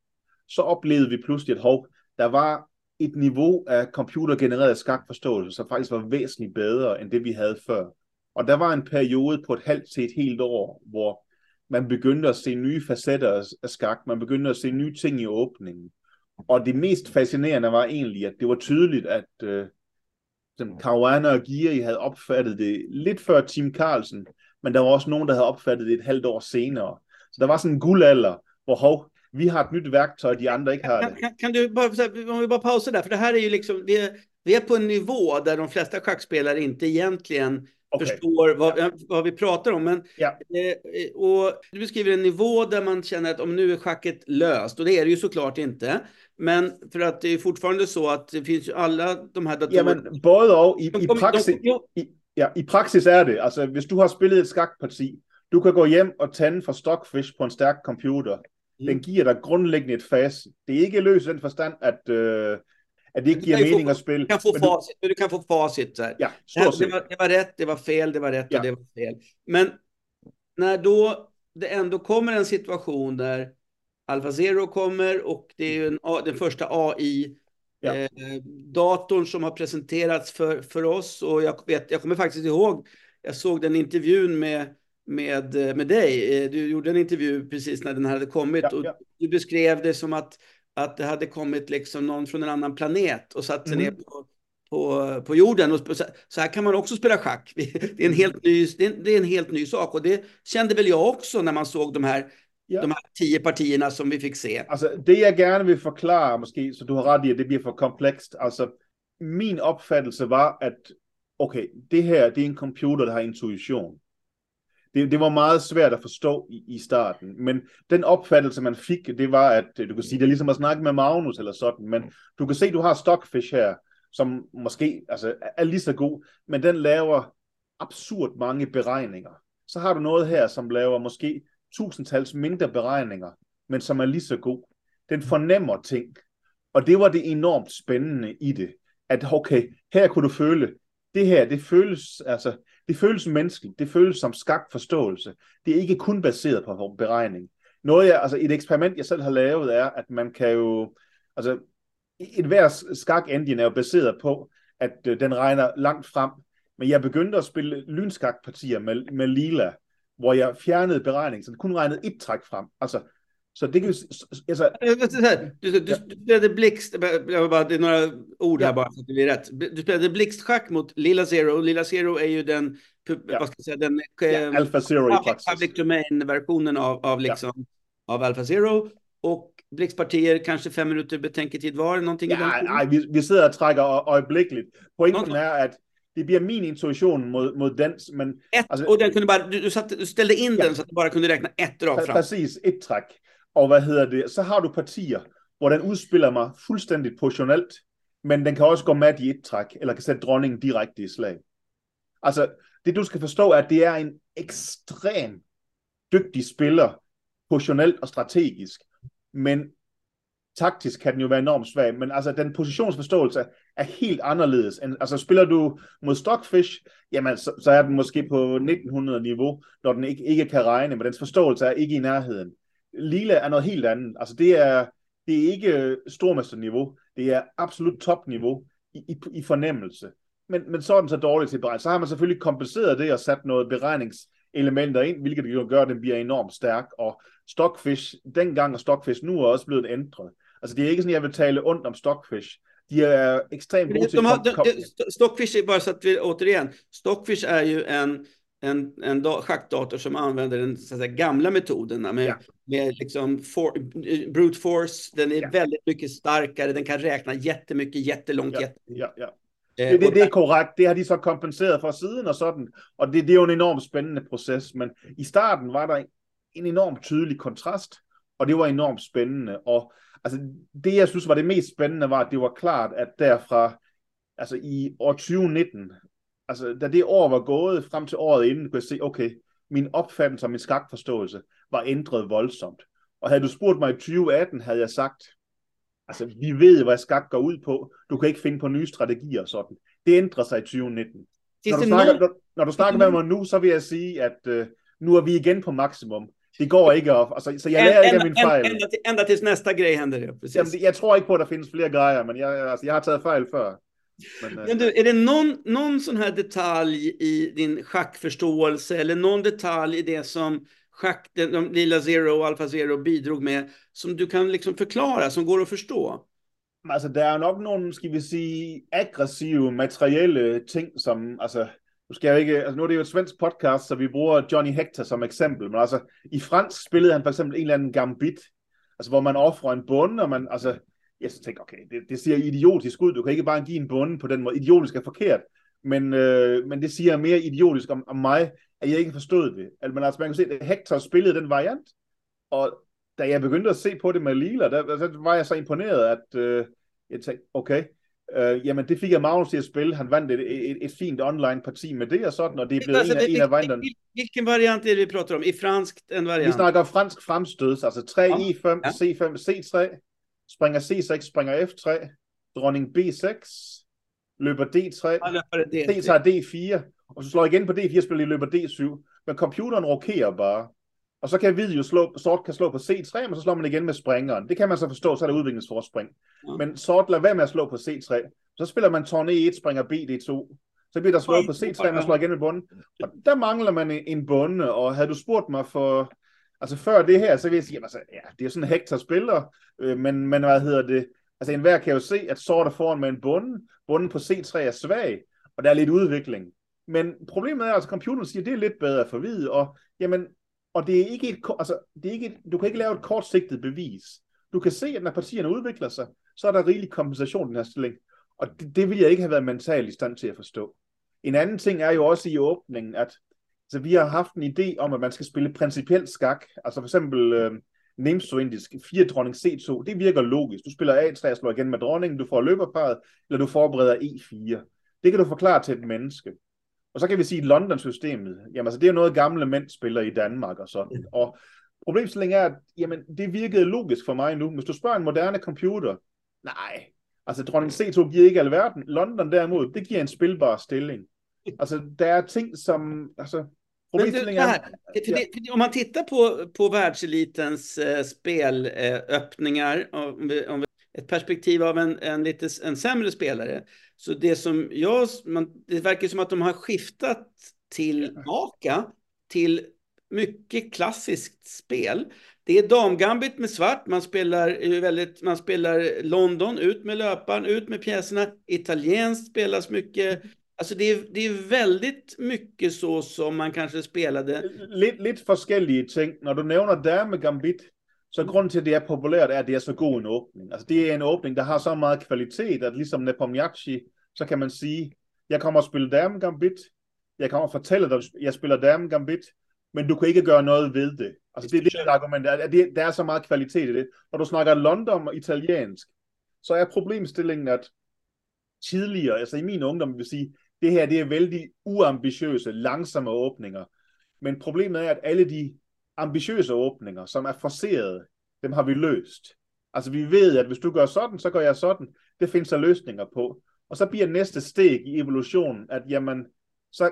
så oplevede vi pludselig, at hov, der var et niveau af computergenereret skakforståelse, som faktisk var væsentligt bedre end det, vi havde før. Og der var en periode på et halvt til et helt år, hvor man begyndte at se nye facetter af skak, man begyndte at se nye ting i åbningen. Og det mest fascinerende var egentlig, at det var tydeligt, at øh, Caruana og Giri havde opfattet det lidt før Tim Carlsen, men der var også nogen, der havde opfattet det et halvt år senere. Så der var sådan en guldalder, hvor hov, vi har et nyt værktøj, de andre ikke har det. Kan, kan, kan du bara, om vi bara pausar där, för det här är ju liksom, vi är, vi är på en nivå där de flesta schackspelare inte egentligen okay. förstår vad, ja. vad, vi pratar om. Men, ja. eh, och du beskriver en nivå där man känner att om nu är schacket löst, och det är det ju såklart inte. Men för att det är fortfarande så att det finns ju alla de här datorerna. Ja, men både och i, i, praxis, i, ja, i praxis är det, alltså hvis du har spelat ett skakparti, du kan gå hjem och tända för Stockfish på en stark computer. Mm. Den giver dig grundlæggende et fase. Det er ikke løst i den forstand, at, øh, at det ikke giver mening få, at spille. Kan få facit, du, du kan få. Så här. Ja, stort det, var, det var rätt, det var fel, det var rätt ja. och det var fel. Men när då det ändå kommer en situation där Alpha Zero kommer och det är en, den första AI ja. eh, datorn som har presenterats för, för oss och jag, vet, jag kommer faktiskt ihåg, jag såg den intervjun med, med, med dig. Eh, du gjorde en intervju precis när den hade kommit ja, och ja. du beskrev det som att, att det hade kommit liksom någon från en annan planet och satt sig mm. ner på, på, på jorden. Och så, så, här kan man också spela schack. Det är, en helt ny, det är, det är en helt ny sak och det kände väl jag också när man såg de här ja. de här tio partierna som vi fick se. Altså, det jeg gerne vil forklare, måske, så du har ret i, at det bliver for komplekst. Altså, min opfattelse var, at okay, det her, det er en computer, der har intuition. Det, det var meget svært at forstå i, i starten, men den opfattelse, man fik, det var, at øh, du kan sige, det er ligesom at snakke med Magnus eller sådan, men du kan se, du har Stockfish her, som måske altså, er lige så god, men den laver absurd mange beregninger. Så har du noget her, som laver måske tusindtals mindre beregninger, men som er lige så god. Den fornemmer ting. Og det var det enormt spændende i det, at okay, her kunne du føle, det her, det føles, altså, det føles menneskeligt, det føles som skakforståelse. Det er ikke kun baseret på beregning. Noget jeg, altså et eksperiment, jeg selv har lavet, er, at man kan jo, altså et hver skak engine er jo baseret på, at øh, den regner langt frem. Men jeg begyndte at spille lynskakpartier med, med lila, hvor jeg fjernede beregningen, så den kun regnede et træk frem. Altså, så det kan ju... Alltså, du, du, du spelade blixt, jag bara, det är några ord ja. här bara så att det blir rätt. Du spelade blixtschack mot Lilla Zero. Lilla Zero är ju den, ja. vad ska jag säga, den ja, eh, Alpha Zero public, public domain-versionen av, av, liksom, ja. av Alpha Zero. Och blixtpartier, kanske fem minuter betänketid var, någonting ja, i den Nej, vi, vi sidder og trækker øjeblikkeligt. Pointen er, at det bliver min intuition mod, mod dens, men... Ett, alltså, och den kunde bara, du, satt, du ställde in ja, den så att du bara kunde räkna ett rakt fram. Precis, ett træk. Og hvad hedder det, så har du partier, hvor den udspiller mig fuldstændig positionelt, men den kan også gå med i et træk, eller kan sætte dronningen direkte i slag. Altså, det du skal forstå er, at det er en ekstrem dygtig spiller, positionelt og strategisk, men taktisk kan den jo være enormt svag, men altså den positionsforståelse er helt anderledes. End, altså spiller du mod Stockfish, jamen så, så er den måske på 1900-niveau, når den ikke, ikke kan regne, men dens forståelse er ikke i nærheden. Lila er noget helt andet. Altså det er, det er ikke stormesterniveau, det er absolut topniveau i, i, i fornemmelse. Men, men så er den så dårlig til beregning. Så har man selvfølgelig kompenseret det og sat noget beregningselementer ind, hvilket jo gør, at den bliver enormt stærk. Og Stockfish, dengang og Stockfish nu er også blevet ændret. Altså det er ikke sådan, jeg vil tale ondt om Stockfish. De er ekstremt gode til de de, de, Stockfish, bara så att vi återigen, Stockfish är ju en, en, en schackdator som använder den så att säga, gamla metoderna med, ja. med liksom for, brute force. Den är ja. väldigt mycket starkare, den kan räkna jättemycket, jättelångt. Ja, jättemycket. ja, ja. Det, det, det er korrekt. Det har de så kompenseret for siden og sådan. Og det, det er jo en enormt spændende proces. Men i starten var der en enormt tydelig kontrast, og det var enormt spændende. Og altså, det, jeg synes var det mest spændende, var, at det var klart, at derfra, altså i år 2019, altså da det år var gået frem til året inden, kunne jeg se, okay, min opfattelse og min skakforståelse var ændret voldsomt. Og havde du spurgt mig i 2018, havde jeg sagt, altså vi ved, hvad skak går ud på. Du kan ikke finde på nye strategier og sådan. Det ændrer sig i 2019. Når du, snakker, når, når du snakker med mig nu, så vil jeg sige, at uh, nu er vi igen på maksimum. Det går ikke op. Altså, så jeg lærer ikke af min fejl. Ända, ända tills nästa grej händer det. Precis. Jamen, jeg tror ikke på, at der findes flere grejer, men jeg, altså, jeg har taget fejl før. Men, men du, är det någon, någon sån här detalj i din schackförståelse eller någon detalj i det som schack, de lila Zero och Alpha Zero bidrog med som du kan liksom förklara, som går att förstå? Altså, der er nok nogle, skal vi sige, aggressive, materielle ting, som, altså, nu skal jeg ikke, altså nu er det jo et svensk podcast, så vi bruger Johnny Hector som eksempel, men altså i fransk spillede han for eksempel en eller anden gambit, altså hvor man offrer en bonde, og man, altså, jeg så tænkte, okay, det, det ser idiotisk ud, du kan ikke bare give en bonde på den måde, idiotisk er forkert, men, øh, men det siger mere idiotisk om, om mig, at jeg ikke forstod det. Altså, men altså, man kan se, at Hector spillede den variant, og da jeg begyndte at se på det med Lila, der, der var jeg så imponeret, at øh, jeg tænkte, okay, Øh, jamen, det fik jeg Magnus til at spille. Han vandt et, et, et fint online-parti med det og sådan, og det er blevet altså, en, af, en af varianterne. Hvilken variant er det, vi prater om? I fransk en variant? Vi snakker fransk fremstød, altså 3 ja. E5, ja. C5, C3, springer C6, springer F3, dronning B6, løber D3, ja, D tager D4, og så slår igen på D4, spiller I løber D7. Men computeren rokerer bare. Og så kan hvid jo slå, sort kan slå på C3, men så slår man igen med springeren. Det kan man så forstå, så er der udviklingsforspring. Ja. Men sort lader være med at slå på C3. Så spiller man tårn E1, springer B, D2. Så bliver der slået på C3, man slår igen med bunden. Og der mangler man en bunde, og havde du spurgt mig for, altså før det her, så vil jeg sige, altså, ja, det er sådan en hektar spiller, øh, men, men hvad hedder det, altså enhver kan jo se, at sort er foran med en bunde, bunden på C3 er svag, og der er lidt udvikling. Men problemet er, altså computeren siger, at det er lidt bedre for hvid, og jamen, og det er ikke et, altså, det er ikke et, du kan ikke lave et kortsigtet bevis. Du kan se, at når partierne udvikler sig, så er der rigelig kompensation i den her stilling. Og det, det vil jeg ikke have været mentalt i stand til at forstå. En anden ting er jo også i åbningen, at altså, vi har haft en idé om, at man skal spille principielt skak. Altså for eksempel øh, Nemso-indisk, 4 dronning C2, det virker logisk. Du spiller A3 og slår igen med dronningen, du får løberparet, eller du forbereder E4. Det kan du forklare til et menneske. Og så kan vi sige, London-systemet, jamen altså det er noget gamle mænd spiller i Danmark og sådan. Og problemstillingen er, at jamen, det virkede logisk for mig nu. Hvis du spørger en moderne computer, nej, altså dronning C2 giver ikke alverden. London derimod, det giver en spilbar stilling. Altså der er ting som, altså Problemstillingen är... För det, för om man tittar på, på världselitens eh, spelöppningar, om vi, om vi ett perspektiv av en, en lite en sämre spelare. Så det som jag, man, det verkar som att de har skiftat tillbaka till mycket klassiskt spel. Det är damgambit med svart, man spelar, väldigt, man spelar London, ut med löparen, ut med pjäserna. Italienskt spelas mycket. Alltså det är, det är väldigt mycket så som man kanske spelade. Lite, lite forskellige ting. Når du nævner damegambit, så grunden til, at det er populært, er, at det er så god en åbning. Altså, det er en åbning, der har så meget kvalitet, at ligesom Nepomniachtchi, så kan man sige, jeg kommer og spille Dame Gambit, jeg kommer og fortælle dig, at jeg spiller Dame Gambit, men du kan ikke gøre noget ved det. Altså, det er det, der argument er. Det, der er så meget kvalitet i det. Når du snakker London og italiensk, så er problemstillingen, at tidligere, altså i min ungdom vil sige, det her det er vældig uambitiøse, langsomme åbninger. Men problemet er, at alle de ambitiøse åbninger, som er forserede, dem har vi løst. Altså vi ved, at hvis du gør sådan, så gør jeg sådan. Det findes der løsninger på. Og så bliver næste steg i evolutionen, at jamen, så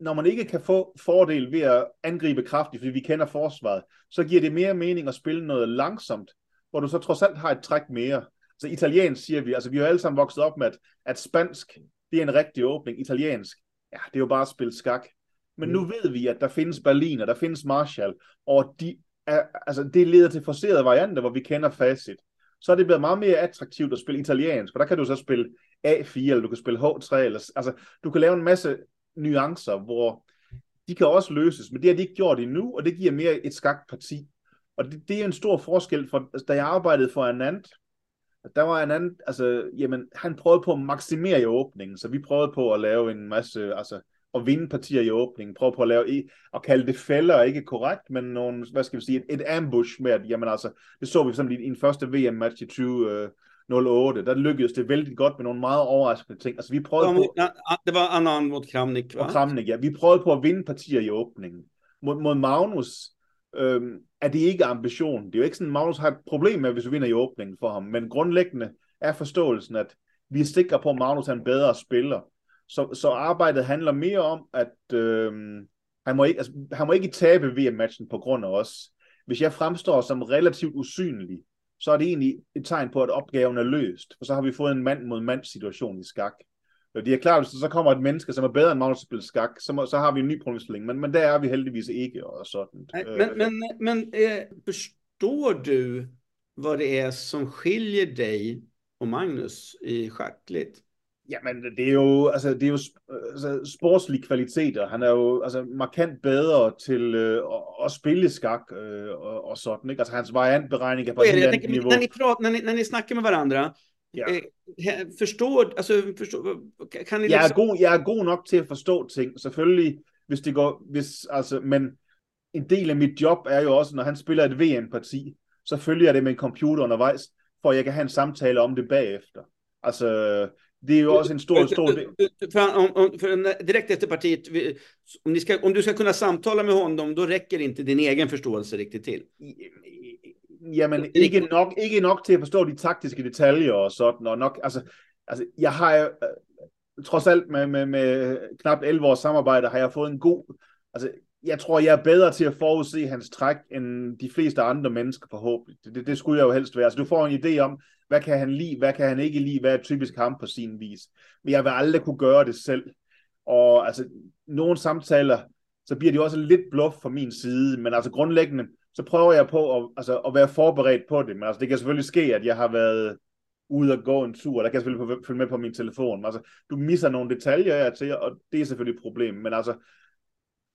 når man ikke kan få fordel ved at angribe kraftigt, fordi vi kender forsvaret, så giver det mere mening at spille noget langsomt, hvor du så trods alt har et træk mere. Så italiensk siger vi, altså vi har alle sammen vokset op med, at, at spansk, det er en rigtig åbning. Italiensk, ja, det er jo bare at spille skak. Men nu mm. ved vi, at der findes Berlin, og der findes Marshall, og de er, altså, det leder til forserede varianter, hvor vi kender facit. Så er det blevet meget mere attraktivt at spille italiensk, for der kan du så spille A4, eller du kan spille H3, eller, altså, du kan lave en masse nuancer, hvor de kan også løses, men det har de ikke gjort endnu, og det giver mere et skakparti. Og det, det er en stor forskel, for da jeg arbejdede for Anand, der var en anden, altså, jamen, han prøvede på at maksimere i åbningen, så vi prøvede på at lave en masse, altså, at vinde partier i åbningen, prøve på at lave, og kalde det fælder, ikke korrekt, men nogle, hvad skal vi sige, et, et ambush med, at, jamen altså, det så vi for i, i en første VM-match i 2008, der lykkedes det vældig godt med nogle meget overraskende ting. Altså, vi prøvede på... Det var Anand mod Kramnik, hva? Kramnik, ja. Vi prøvede på at vinde partier i åbningen. Mod, mod Magnus øhm, er det ikke ambition. Det er jo ikke sådan, at Magnus har et problem med, hvis vi vinder i åbningen for ham, men grundlæggende er forståelsen, at vi er sikre på, at Magnus er en bedre spiller. Så, så arbejdet handler mere om, at øh, han, må ikke, altså, han må ikke tabe VM-matchen på grund af os. Hvis jeg fremstår som relativt usynlig, så er det egentlig et tegn på, at opgaven er løst, for så har vi fået en mand mod mand situation i skak. Det er klart, hvis der så kommer et menneske, som er bedre end Magnus til at spille skak, så, må, så har vi en ny problemstilling, men, men der er vi heldigvis ikke. Og sådan. Men, men, men øh, forstår du, hvad det er, som skiljer dig og Magnus i skakligt? Jamen, det er jo, altså, det er jo altså, sportslige kvaliteter. Han er jo altså, markant bedre til øh, at, at spille skak øh, og, og sådan. Ikke? Altså, hans variantberegning er på et helt andet niveau. När ni, pratar, när, ni, när ni snackar med varandra, ja. eh, förstår, alltså, förstår, kan ni jeg, er god, jeg er god nok til at forstå ting. Selvfølgelig, hvis det går, hvis, altså, men en del af mit job er jo også, når han spiller et VM-parti, så følger jeg det med en computer undervejs, for at jeg kan have en samtale om det bagefter. Altså, det är ju också en stor, stor del. För, om, om, för direkt efter partiet, om, ni ska, om du ska kunna samtala med honom, då räcker inte din egen förståelse riktigt till. Jamen, ikke nok, ikke nok til at forstå de taktiske detaljer og sådan, og nok, altså, altså jeg har jo, øh, trods alt med, med, med knap 11 års samarbejde, har jeg fået en god, altså, jeg tror, jeg er bedre til at forudse hans træk, end de fleste andre mennesker forhåbentlig. Det, det, det skulle jeg jo helst være. Altså, du får en idé om, hvad kan han lide, hvad kan han ikke lide, hvad er typisk ham på sin vis. Men jeg vil aldrig kunne gøre det selv. Og altså, nogle samtaler, så bliver de også lidt bluff fra min side, men altså grundlæggende, så prøver jeg på at, altså, at være forberedt på det. Men altså, det kan selvfølgelig ske, at jeg har været ude og gå en tur, der kan jeg selvfølgelig følge med på min telefon. Men, altså, du misser nogle detaljer her til, og det er selvfølgelig et problem. Men altså,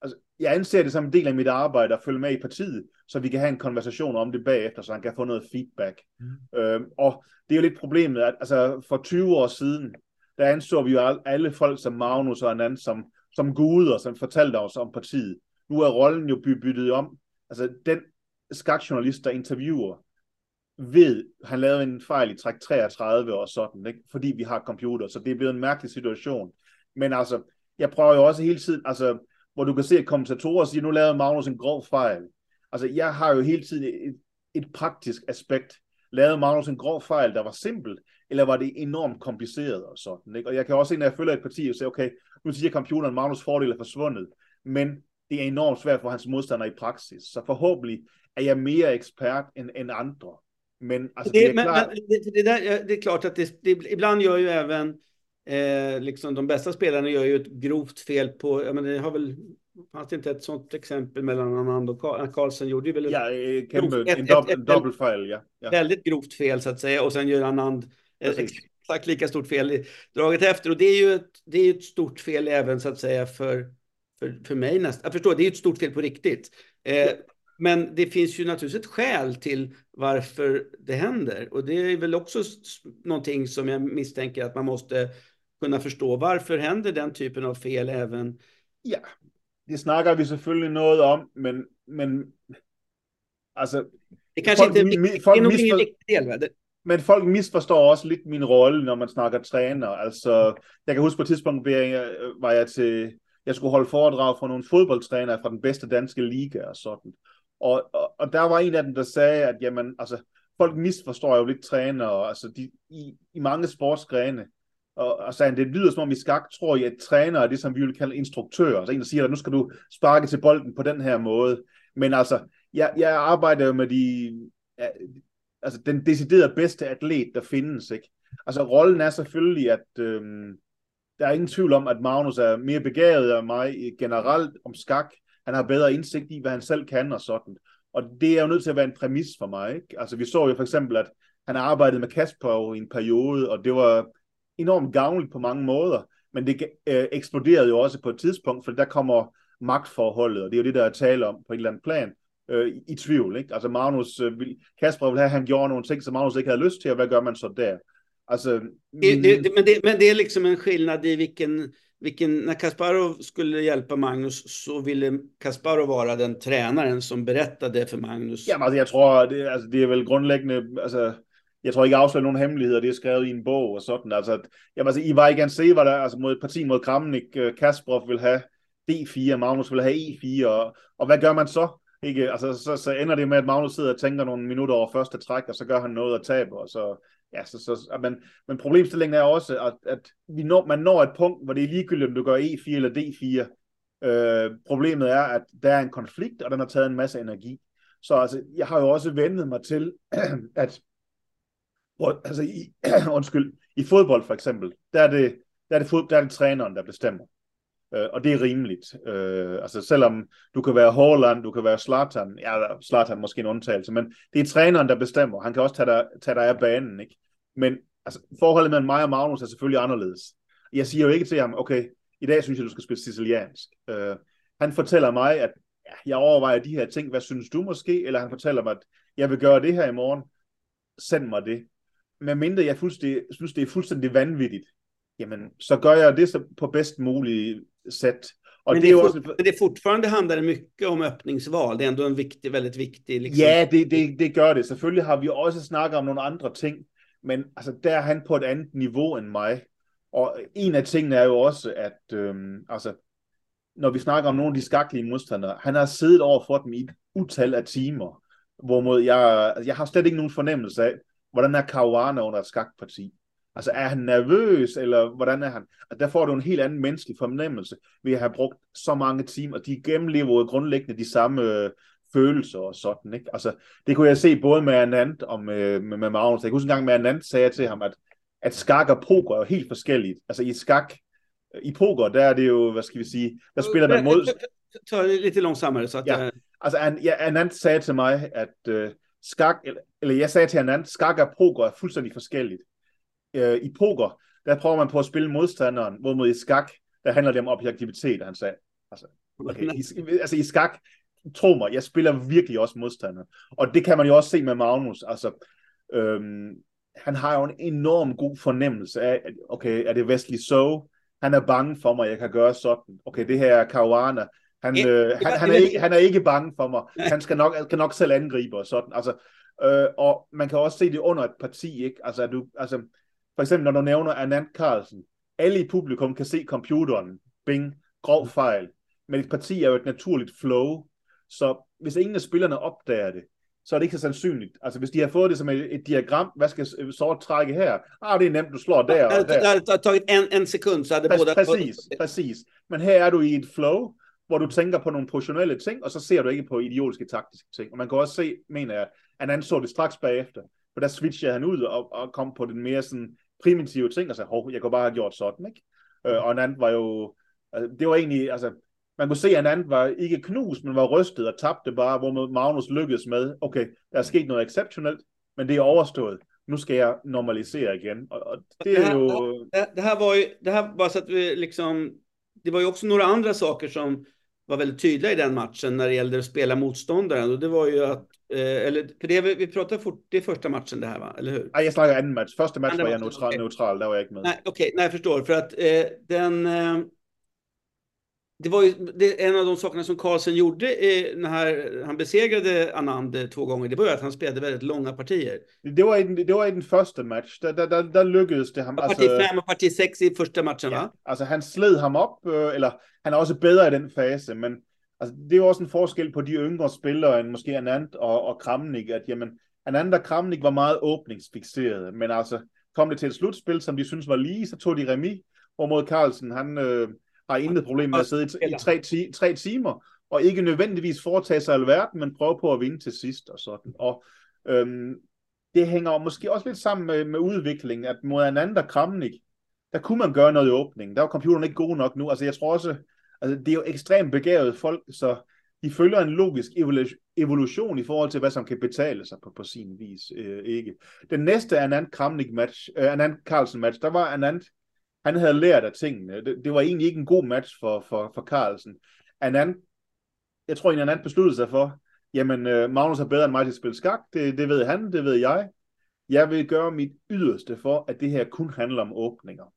altså, jeg anser det som en del af mit arbejde at følge med i partiet, så vi kan have en konversation om det bagefter, så han kan få noget feedback. Mm. Øhm, og det er jo lidt problemet, at altså, for 20 år siden, der anså vi jo alle folk som Magnus og anden som, som guder, som fortalte os om partiet. Nu er rollen jo byttet om. Altså, den skakjournalist, der interviewer, ved, han lavede en fejl i træk 33 og sådan, ikke? fordi vi har computer, så det er blevet en mærkelig situation. Men altså, jeg prøver jo også hele tiden, altså, hvor du kan se, at kommentatorer siger, nu lavede Magnus en grov fejl. Altså, jeg har jo hele tiden et, et praktisk aspekt. Lavede Magnus en grov fejl, der var simpelt, eller var det enormt kompliceret og sådan, ikke? Og jeg kan også se, når jeg følger et parti, og sige, okay, nu siger computeren, Magnus fordel er forsvundet, men det er enormt svært for hans modstander i praksis. Så forhåbentlig er jeg mere ekspert end, end andre. Men, alltså, det, det, är klart... men, det, det, där, det är klart att det, det, ibland gör ju även eh, liksom de bästa spelarna gör ju ett grovt fel på, jag menar, det har väl Fanns det inte ett sånt exempel mellan Anand och Karlsson gjorde ju väl ja, ett, grovt, ett, ett, ett, ett dubbelfel, ja. ja. Väldigt grovt fel så att säga och sen gör Anand exakt lika stort fel i draget efter och det är ju ett, det är ett stort fel även så att säga för, för, för mig nästan. Jag förstår, det är ju ett stort fel på riktigt. Eh. Men det finns ju naturligtvis ett skäl till varför det händer. Och det är väl också någonting som jag misstänker att man måste kunna förstå. Varför händer den typen av fel även? Ja, det snakker vi selvfølgelig noget om, men, men altså... Det kanske folk, inte mi, folk det viktig del, va? Men folk misforstår også lidt min rolle, når man snakker træner. Altså, jeg kan huske på et tidspunkt, var jeg til, jeg skulle holde foredrag for nogle fodboldtrænere fra den bedste danske liga og sådan. Og, og, og der var en af dem, der sagde, at jamen, altså, folk misforstår jo lidt trænere, altså de, i, i mange sportsgrene. Og, og sagde det lyder som om i skak, tror jeg, at træner er det, som vi vil kalde instruktører. Altså en, der siger, at nu skal du sparke til bolden på den her måde. Men altså, jeg, jeg arbejder jo med de, ja, altså den decideret bedste atlet, der findes, ikke? Altså rollen er selvfølgelig, at øhm, der er ingen tvivl om, at Magnus er mere begavet af mig generelt om skak, han har bedre indsigt i, hvad han selv kan og sådan. Og det er jo nødt til at være en præmis for mig. Ikke? Altså vi så jo for eksempel, at han har arbejdet med Kasper i en periode, og det var enormt gavnligt på mange måder, men det øh, eksploderede jo også på et tidspunkt, for der kommer magtforholdet, og det er jo det, der er tale om på et eller andet plan, øh, i, i tvivl. Ikke? Altså Magnus, øh, vil, Kasper ville have, at han gjorde nogle ting, som Magnus ikke havde lyst til, og hvad gør man så der? Alltså, det, det, det, men, det, men det är liksom en skillnad i vilken vilken, när Kasparov skulle hjälpa Magnus så ville Kasparov vara den tränaren som berättade för Magnus. Ja, alltså, jag tror, det, alltså, det är väl grundläggande, alltså, jeg tror ikke, afslører nogen hemmeligheder, det er skrevet i en bog og sådan. Altså, jamen, altså, I var ikke se, hvad der, altså mod et parti mod Kramnik, Kasparov vil have D4, Magnus vil have E4, og, og hvad gør man så? Ikke? Altså, så, så ender det med, at Magnus sidder og tænker nogle minutter over første træk, og så gør han noget og taber, og så ja, så, så, men, men problemstillingen er også, at, at vi når, man når et punkt, hvor det er ligegyldigt, om du gør E4 eller D4. Øh, problemet er, at der er en konflikt, og den har taget en masse energi. Så altså, jeg har jo også vendet mig til, at hvor, altså, i, undskyld, i fodbold for eksempel, der er det, der er det, fod, der er det træneren, der bestemmer. Øh, og det er rimeligt. Øh, altså selvom du kan være Haaland, du kan være Zlatan, ja, Zlatan måske en undtagelse, men det er træneren, der bestemmer. Han kan også tage dig, tage dig af banen, ikke? Men altså, forholdet mellem mig og Magnus er selvfølgelig anderledes. Jeg siger jo ikke til ham, okay, i dag synes jeg, du skal spille siciliansk. Øh, han fortæller mig, at ja, jeg overvejer de her ting, hvad synes du måske? Eller han fortæller mig, at jeg vil gøre det her i morgen. Send mig det. Men mindre jeg synes, det er fuldstændig vanvittigt, jamen, så gør jeg det så på bedst mulig sätt. Och men det, det, är också... det fortfarande handlar mycket om öppningsval. Det är ändå en viktig, väldigt viktig... Liksom... Ja, det, det, det gør det. Selvfølgelig har vi også snakket om nogle andre ting, men altså, der er han på et andet niveau end mig. Og en af tingene er jo også, at øhm, altså, når vi snakker om nogle af de skaklige modstandere, han har siddet over for dem i et utal af timer, hvorimod jeg, jeg har slet ikke nogen fornemmelse af, hvordan er Caruana under et skakparti. Altså er han nervøs, eller hvordan er han? Og der får du en helt anden menneskelig fornemmelse ved at have brugt så mange timer. De gennemlever grundlæggende de samme øh, følelser og sådan. Ikke? Altså, det kunne jeg se både med Anand og med, med, med Magnus. Jeg kunne huske en gang med Anand sagde jeg til ham, at, at skak og poker er jo helt forskelligt. Altså i skak, i poker, der er det jo, hvad skal vi sige, der spiller man mod... Ta det lite långsammare så att... Ja, altså An, ja, Anand sagde til mig, at skak, eller, eller jeg sagde til Anand, skak og poker er fuldstændig forskelligt. Uh, I poker, der prøver man på at spille modstanderen, hvorimod i skak, der handler det om objektivitet, han sagde. Altså, okay, i, altså i skak, tro mig, jeg spiller virkelig også modstander. Og det kan man jo også se med Magnus. Altså, øhm, han har jo en enorm god fornemmelse af, okay, er det Wesley So? Han er bange for mig, jeg kan gøre sådan. Okay, det her er Caruana. Han, ja, øh, han, han, er ikke, han er ikke bange for mig. Han skal nok, kan nok selv angribe og sådan. Altså, øh, og man kan også se det under et parti, ikke? Altså, du, altså, for eksempel, når du nævner Anand Carlsen, alle i publikum kan se computeren. Bing, grov fejl. Men et parti er jo et naturligt flow. Så hvis ingen af spillerne opdager det, så er det ikke så sandsynligt. Altså hvis de har fået det som et, et diagram, hvad skal sort trække her? Ah, det er nemt, du slår der og der. Det har tagit en, en sekund, så er det præcis, båda... Præcis, præcis. Men her er du i et flow, hvor du tænker på nogle positionelle ting, og så ser du ikke på idiotiske taktiske ting. Og man kan også se, mener jeg, at han så det straks bagefter. For der switcher han ud og, og kom på den mere sådan primitive ting, og sagde, hov, jeg kunne bare have gjort sådan, ikke? Øh, og en anden var jo, altså, det var egentlig, altså, man kunne se, at en anden var ikke knust, men var rystet og tabte bare, hvor Magnus lykkedes med, okay, der er sket noget exceptionelt, men det er overstået. Nu skal jeg normalisere igen. Och, och det, är ju... det, det, här var ju, det här var så att vi liksom, det var ju också några andra saker som var väldigt tydliga i den matchen när det gällde att spela motståndaren. Och det var ju att, eller för det vi, vi pratar fort, det är första matchen det här va, eller hur? Nej, jag snackar en match. Första match var jag neutral, okay. neutral, där var jag inte med. Nej, okej, okay, nej jag förstår. För att eh, den, eh, det var ju det, en av de sakerna som Carlsen gjorde eh, när han besegrade Anand eh, två gånger. Det var ju att han spelade väldigt långa partier. Det var i, det var i den första match. Där, där, där, där lyckades det ham. Parti 5 alltså, och parti 6 i första matchen ja, va? Alltså han sled ham upp, eh, eller han är också bättre i den fasen, men altså, det er jo også en forskel på de yngre spillere end måske Anand og, og Kramnik, at jamen, Anand og Kramnik var meget åbningsfixeret, men altså kom det til et slutspil, som de synes var lige, så tog de remis, hvor mod Carlsen, han, øh, har intet problem med at sidde i, i tre, ti, tre timer, og ikke nødvendigvis foretage sig alverden, men prøve på at vinde til sidst og sådan. Og øhm, det hænger måske også lidt sammen med, med udviklingen, at mod en anden, der Kramnik, der kunne man gøre noget i åbningen. Der var computeren ikke god nok nu. Altså jeg tror også, altså det er jo ekstremt begavet folk, så de følger en logisk evolution i forhold til, hvad som kan betale sig på, på sin vis. Øh, ikke. Den næste Anand Kramnik match, øh, Anand Carlsen match, der var Anand han havde lært af tingene. Det, det var egentlig ikke en god match for, for, for Carlsen. Anand, jeg tror, en anden besluttede sig for, jamen øh, Magnus er bedre end mig til at spille skak, det, det ved han, det ved jeg. Jeg vil gøre mit yderste for, at det her kun handler om åbninger.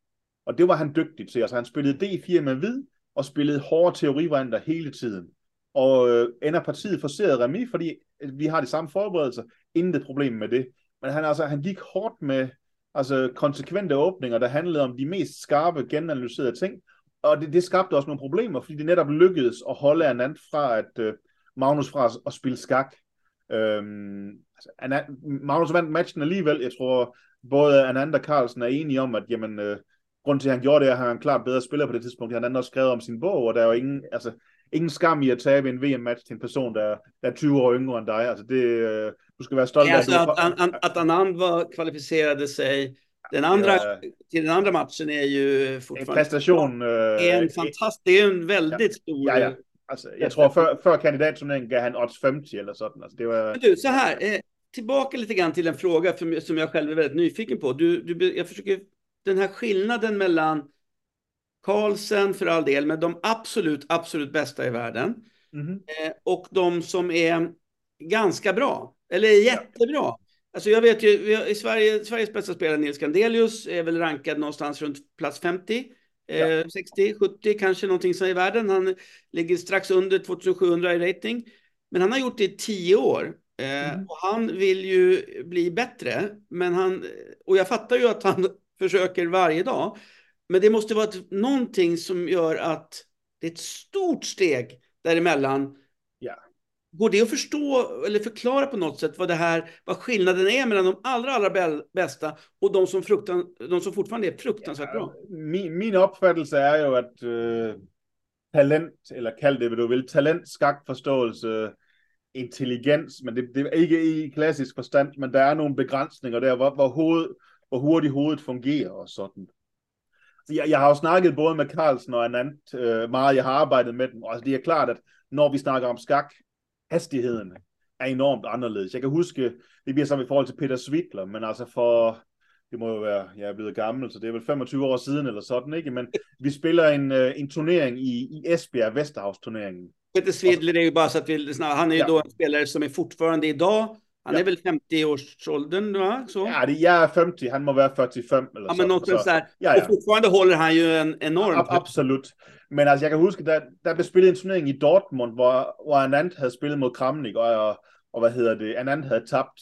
Og det var han dygtig til. Altså han spillede D4 med hvid, og spillede hårde teorivarianter hele tiden. Og øh, ender partiet forseret remis, fordi øh, vi har de samme forberedelser. Intet problem med det. Men han, altså, han gik hårdt med, altså konsekvente åbninger, der handlede om de mest skarpe, genanalyserede ting, og det, det skabte også nogle problemer, fordi det netop lykkedes at holde Anand fra at øh, Magnus fra at spille skak. Øhm, altså, Anand, Magnus vandt matchen alligevel. Jeg tror, både Anand og Carlsen er enige om, at jamen, øh, grunden til, at han gjorde det, er, at han er en klart bedre spiller på det tidspunkt. Han har også skrevet om sin bog, og der er jo ingen, altså, ingen skam i at tabe en VM-match til en person, der, der er 20 år yngre end dig. Altså det, øh, du skal være stolt ja, af. Att, att, att Anand var, kvalificerade sig den andra, ja. till den andra matchen är ju fortfarande... En prestation. Är en fantast, det är en väldigt ja. stor... Ja, ja. Alltså, jag tror för, för kandidatturneringen gav han odds 50 eller sånt. Alltså, det var... Men du, så här, eh, tillbaka lite grann till en fråga för, som jag själv är väldigt nyfiken på. Du, du, jag försöker, den här skillnaden mellan Carlsen för all del, men de absolut, absolut bästa i världen. Mm. Eh, och de som är ganska bra, eller jättebra. Alltså jag vet ju, i Sverige, Sveriges bästa spelare Nils Gandelius är väl rankad någonstans runt plats 50. Eh, ja. 60, 70 kanske någonting som i världen. Han ligger strax under 2700 i rating. Men han har gjort det i tio år. Eh, mm. och han vill ju bli bättre. Men han, och jag fattar ju att han försöker varje dag. men det måste vara ett, någonting som gör att det är ett stort steg däremellan. Ja. Går det att förstå eller förklara på något sätt vad det här, vad skillnaden är mellan de allra, allra bästa och de som, fruktan, de som fortfarande är fruktansvärt bra? Min, min opfattelse är ju att uh, talent, eller kald det vad du vill, talent, skakforståelse, intelligens, men det, det er ikke i klassisk forstand, men der er nogle begrænsninger der, hvor, hvor, hoved, hvor hurtigt hovedet fungerer og sådan. Jeg, jeg har jo snakket både med Carlsen og Anand øh, meget, jeg har arbejdet med dem, og altså, det er klart, at når vi snakker om skak, hastigheden er enormt anderledes. Jeg kan huske, det bliver som i forhold til Peter Svitler, men altså for, det må jo være, jeg er blevet gammel, så det er vel 25 år siden eller sådan, ikke? Men vi spiller en, øh, en turnering i, i Esbjerg, Vesterhavsturneringen. Peter Svidler är ju bara så att vi han är ju ja. då en spelare som är fortfarande idag. Han ja. är väl 50-årsåldern, va? Så. Ja, det, jag är 50, han må vara 45 eller ja, men något så. Där. Ja, ja. Och fortfarande håller han ju en enorm... Ja, absolut. Men alltså, jag kan huska, där, där blev spelat en turnering i Dortmund, hvor, hvor Anand havde spillet mod Kramnik, og, og, og hvad hedder det, Anand havde tabt.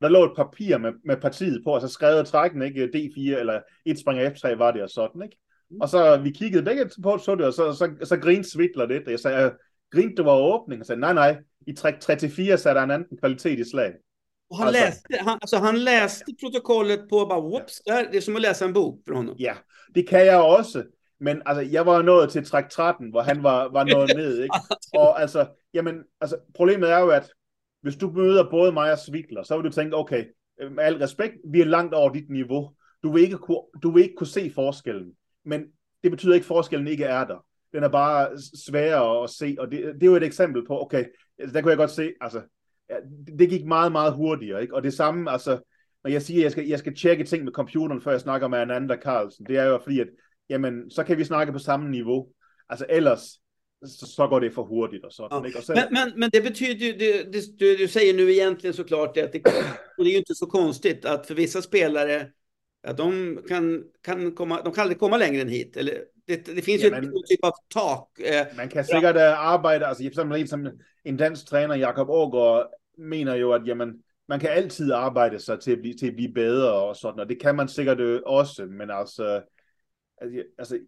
Der lå et papir med, med partiet på, og så skrev trækken, ikke? D4 eller 1 springer F3 var det, og sådan, ikke? Mm. Og så vi kiggede begge på, så det, og så, så, så grinede Svitler lidt, og jeg sagde, grinte var åbning og sagde, nej, nej, i træk 34 så er der en anden kvalitet i slag. Och han, alltså, läste, han, alltså han läste protokollet på bara, whoops, det är som att läsa en bok för honom. Ja, det kan jag också. Men altså, jeg var nået til træk 13, hvor han var, var nået ned, ikke? Og altså, jamen, altså, problemet er jo, at hvis du møder både mig og Svitler, så vil du tænke, okay, med al respekt, vi er langt over dit niveau. Du vil ikke kunne, du vil ikke kunne se forskellen. Men det betyder ikke, at forskellen ikke er der den er bare sværere at se, og det, det er jo et eksempel på, okay, der kunne jeg godt se, altså, ja, det gik meget, meget hurtigere, ikke? og det samme, altså, når jeg siger, at jeg skal, jeg skal tjekke ting med computeren, før jeg snakker med Ananda Carlsen, det er jo fordi, at, jamen, så kan vi snakke på samme niveau, altså ellers, så, så går det för hurtigt och sånt. Ja. Och sen... men, men, men, det betyder ju, det, det, du, du säger nu egentligen såklart det att det, och det är ju inte så konstigt att för vissa spelare, att de kan, kan komma, de kan aldrig komma längre än hit. Eller det, det finns ja, ju en typ av tak. Eh, man kan sikkert ja. altså for eksempel en som en dansk træner, Jakob Aargaard, mener jo, at jamen, man kan altid arbejde sig til at blive, til at blive bedre og sådan, og det kan man sikkert også, men altså, altså, altså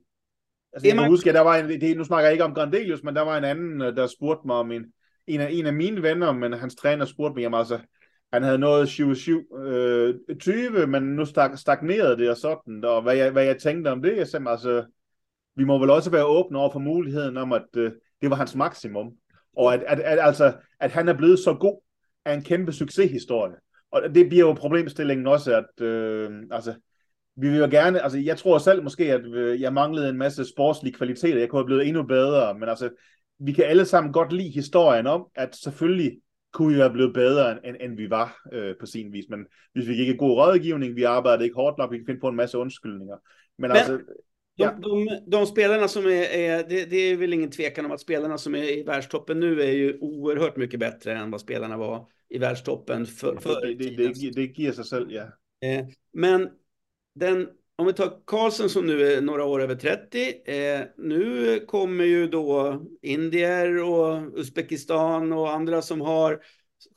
Altså, jeg kan huske, at der var en, det, nu snakker jeg ikke om Grandelius, men der var en anden, der spurgte mig om en, en, af, en af mine venner, men hans træner spurgte mig, jamen altså, han havde nået 7-7 øh, 20, men nu stagnerede det og sådan, og hvad jeg, hvad jeg tænkte om det, jeg sagde, altså, vi må vel også være åbne over for muligheden om, at øh, det var hans maksimum. Og at, at, at, altså, at han er blevet så god, er en kæmpe succeshistorie. Og det bliver jo problemstillingen også, at øh, altså, vi vil jo gerne, altså jeg tror selv måske, at øh, jeg manglede en masse sportslige kvaliteter, jeg kunne have blevet endnu bedre, men altså, vi kan alle sammen godt lide historien om, at selvfølgelig kunne vi være blevet bedre, end, end vi var øh, på sin vis, men vi fik ikke god rådgivning, vi arbejdede ikke hårdt nok, vi kan finde på en masse undskyldninger. Men, men altså, ja. de, de, spelarna som är, är det, det, är väl ingen tvekan om att spelarna som är i världstoppen nu är ju oerhört mycket bättre än vad spelarna var i världstoppen för, för det, det, det, det ger sig själv, ja. Eh, men den, om vi tar Karlsson som nu är några år över 30, eh, nu kommer ju då indier och Uzbekistan och andra som har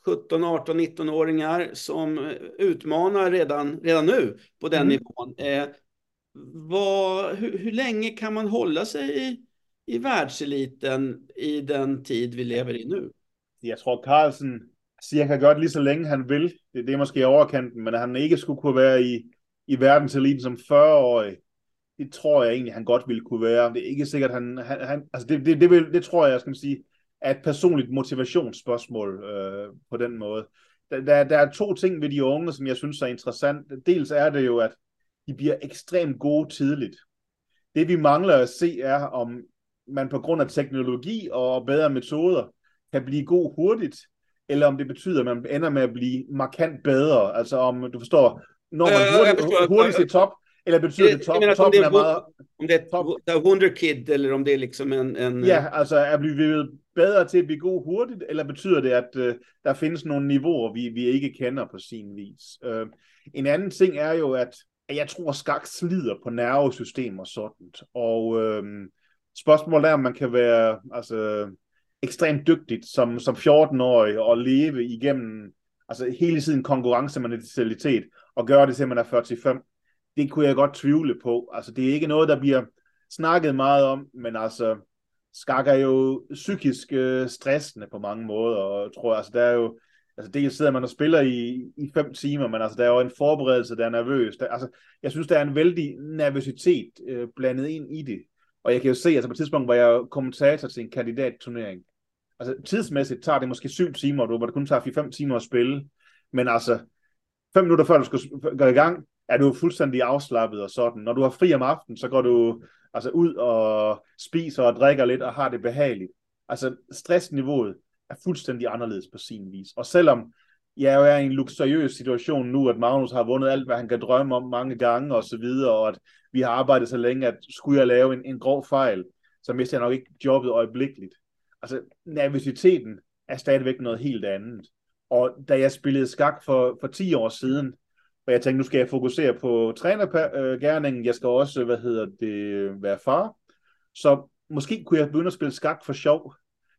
17, 18, 19-åringar som utmanar redan, redan nu på den mm. nivån. Eh, vad, hur, hur, länge kan man hålla sig i, i världseliten i den tid vi lever i nu? Jag tror Carlsen siger, han kan godt lige så længe han vil. Det, det er måske overkanten, men han ikke skulle kunne være i, i verdenseliten som 40-årig, det tror jeg egentlig, han godt ville kunne være. Det er ikke sikkert, han, han, han altså det, det, det, vil, det tror jeg, skal man sige, er et personligt motivationsspørgsmål øh, på den måde. Der, der, der er to ting ved de unge, som jeg synes er interessant. Dels er det jo, at de bliver ekstremt gode tidligt. Det vi mangler at se er, om man på grund af teknologi og bedre metoder kan blive god hurtigt, eller om det betyder, at man ender med at blive markant bedre. Altså om, du forstår, når man hurtigt, hurtigt til top, eller betyder det, det top, menar, toppen är meget... Om det är ett wunderkid eller om det är liksom en... en ja, altså er vi blevet bedre til at blive god hurtigt, eller betyder det, at uh, der findes nogle niveauer, vi, vi ikke kender på sin vis? Uh, en anden ting er jo, at jeg tror, skak slider på nervesystem og sådan. Og øh, spørgsmålet er, om man kan være altså, ekstremt dygtigt som, som 14-årig og leve igennem altså, hele tiden konkurrencementalitet og gøre det til, man er 45. det kunne jeg godt tvivle på. Altså, det er ikke noget, der bliver snakket meget om, men altså, skak er jo psykisk øh, stressende på mange måder, og jeg tror, altså, der er jo, altså det sidder man og spiller i, i fem timer, men altså, der er jo en forberedelse, der er nervøs. Der, altså, jeg synes, der er en vældig nervøsitet øh, blandet ind i det. Og jeg kan jo se, altså på et tidspunkt var jeg kommentator til en kandidatturnering. Altså tidsmæssigt tager det måske syv timer, du, hvor det kun tager 4-5 timer at spille. Men altså, fem minutter før du skal gå i gang, er du fuldstændig afslappet og sådan. Når du har fri om aftenen, så går du altså ud og spiser og drikker lidt og har det behageligt. Altså stressniveauet er fuldstændig anderledes på sin vis. Og selvom jeg jo er i en luksuriøs situation nu, at Magnus har vundet alt, hvad han kan drømme om mange gange og så videre, og at vi har arbejdet så længe, at skulle jeg lave en, en grov fejl, så mister jeg nok ikke jobbet øjeblikkeligt. Altså, nervøsiteten er stadigvæk noget helt andet. Og da jeg spillede skak for, for 10 år siden, og jeg tænkte, nu skal jeg fokusere på trænergærningen, jeg skal også, hvad hedder det, være far, så måske kunne jeg begynde at spille skak for sjov.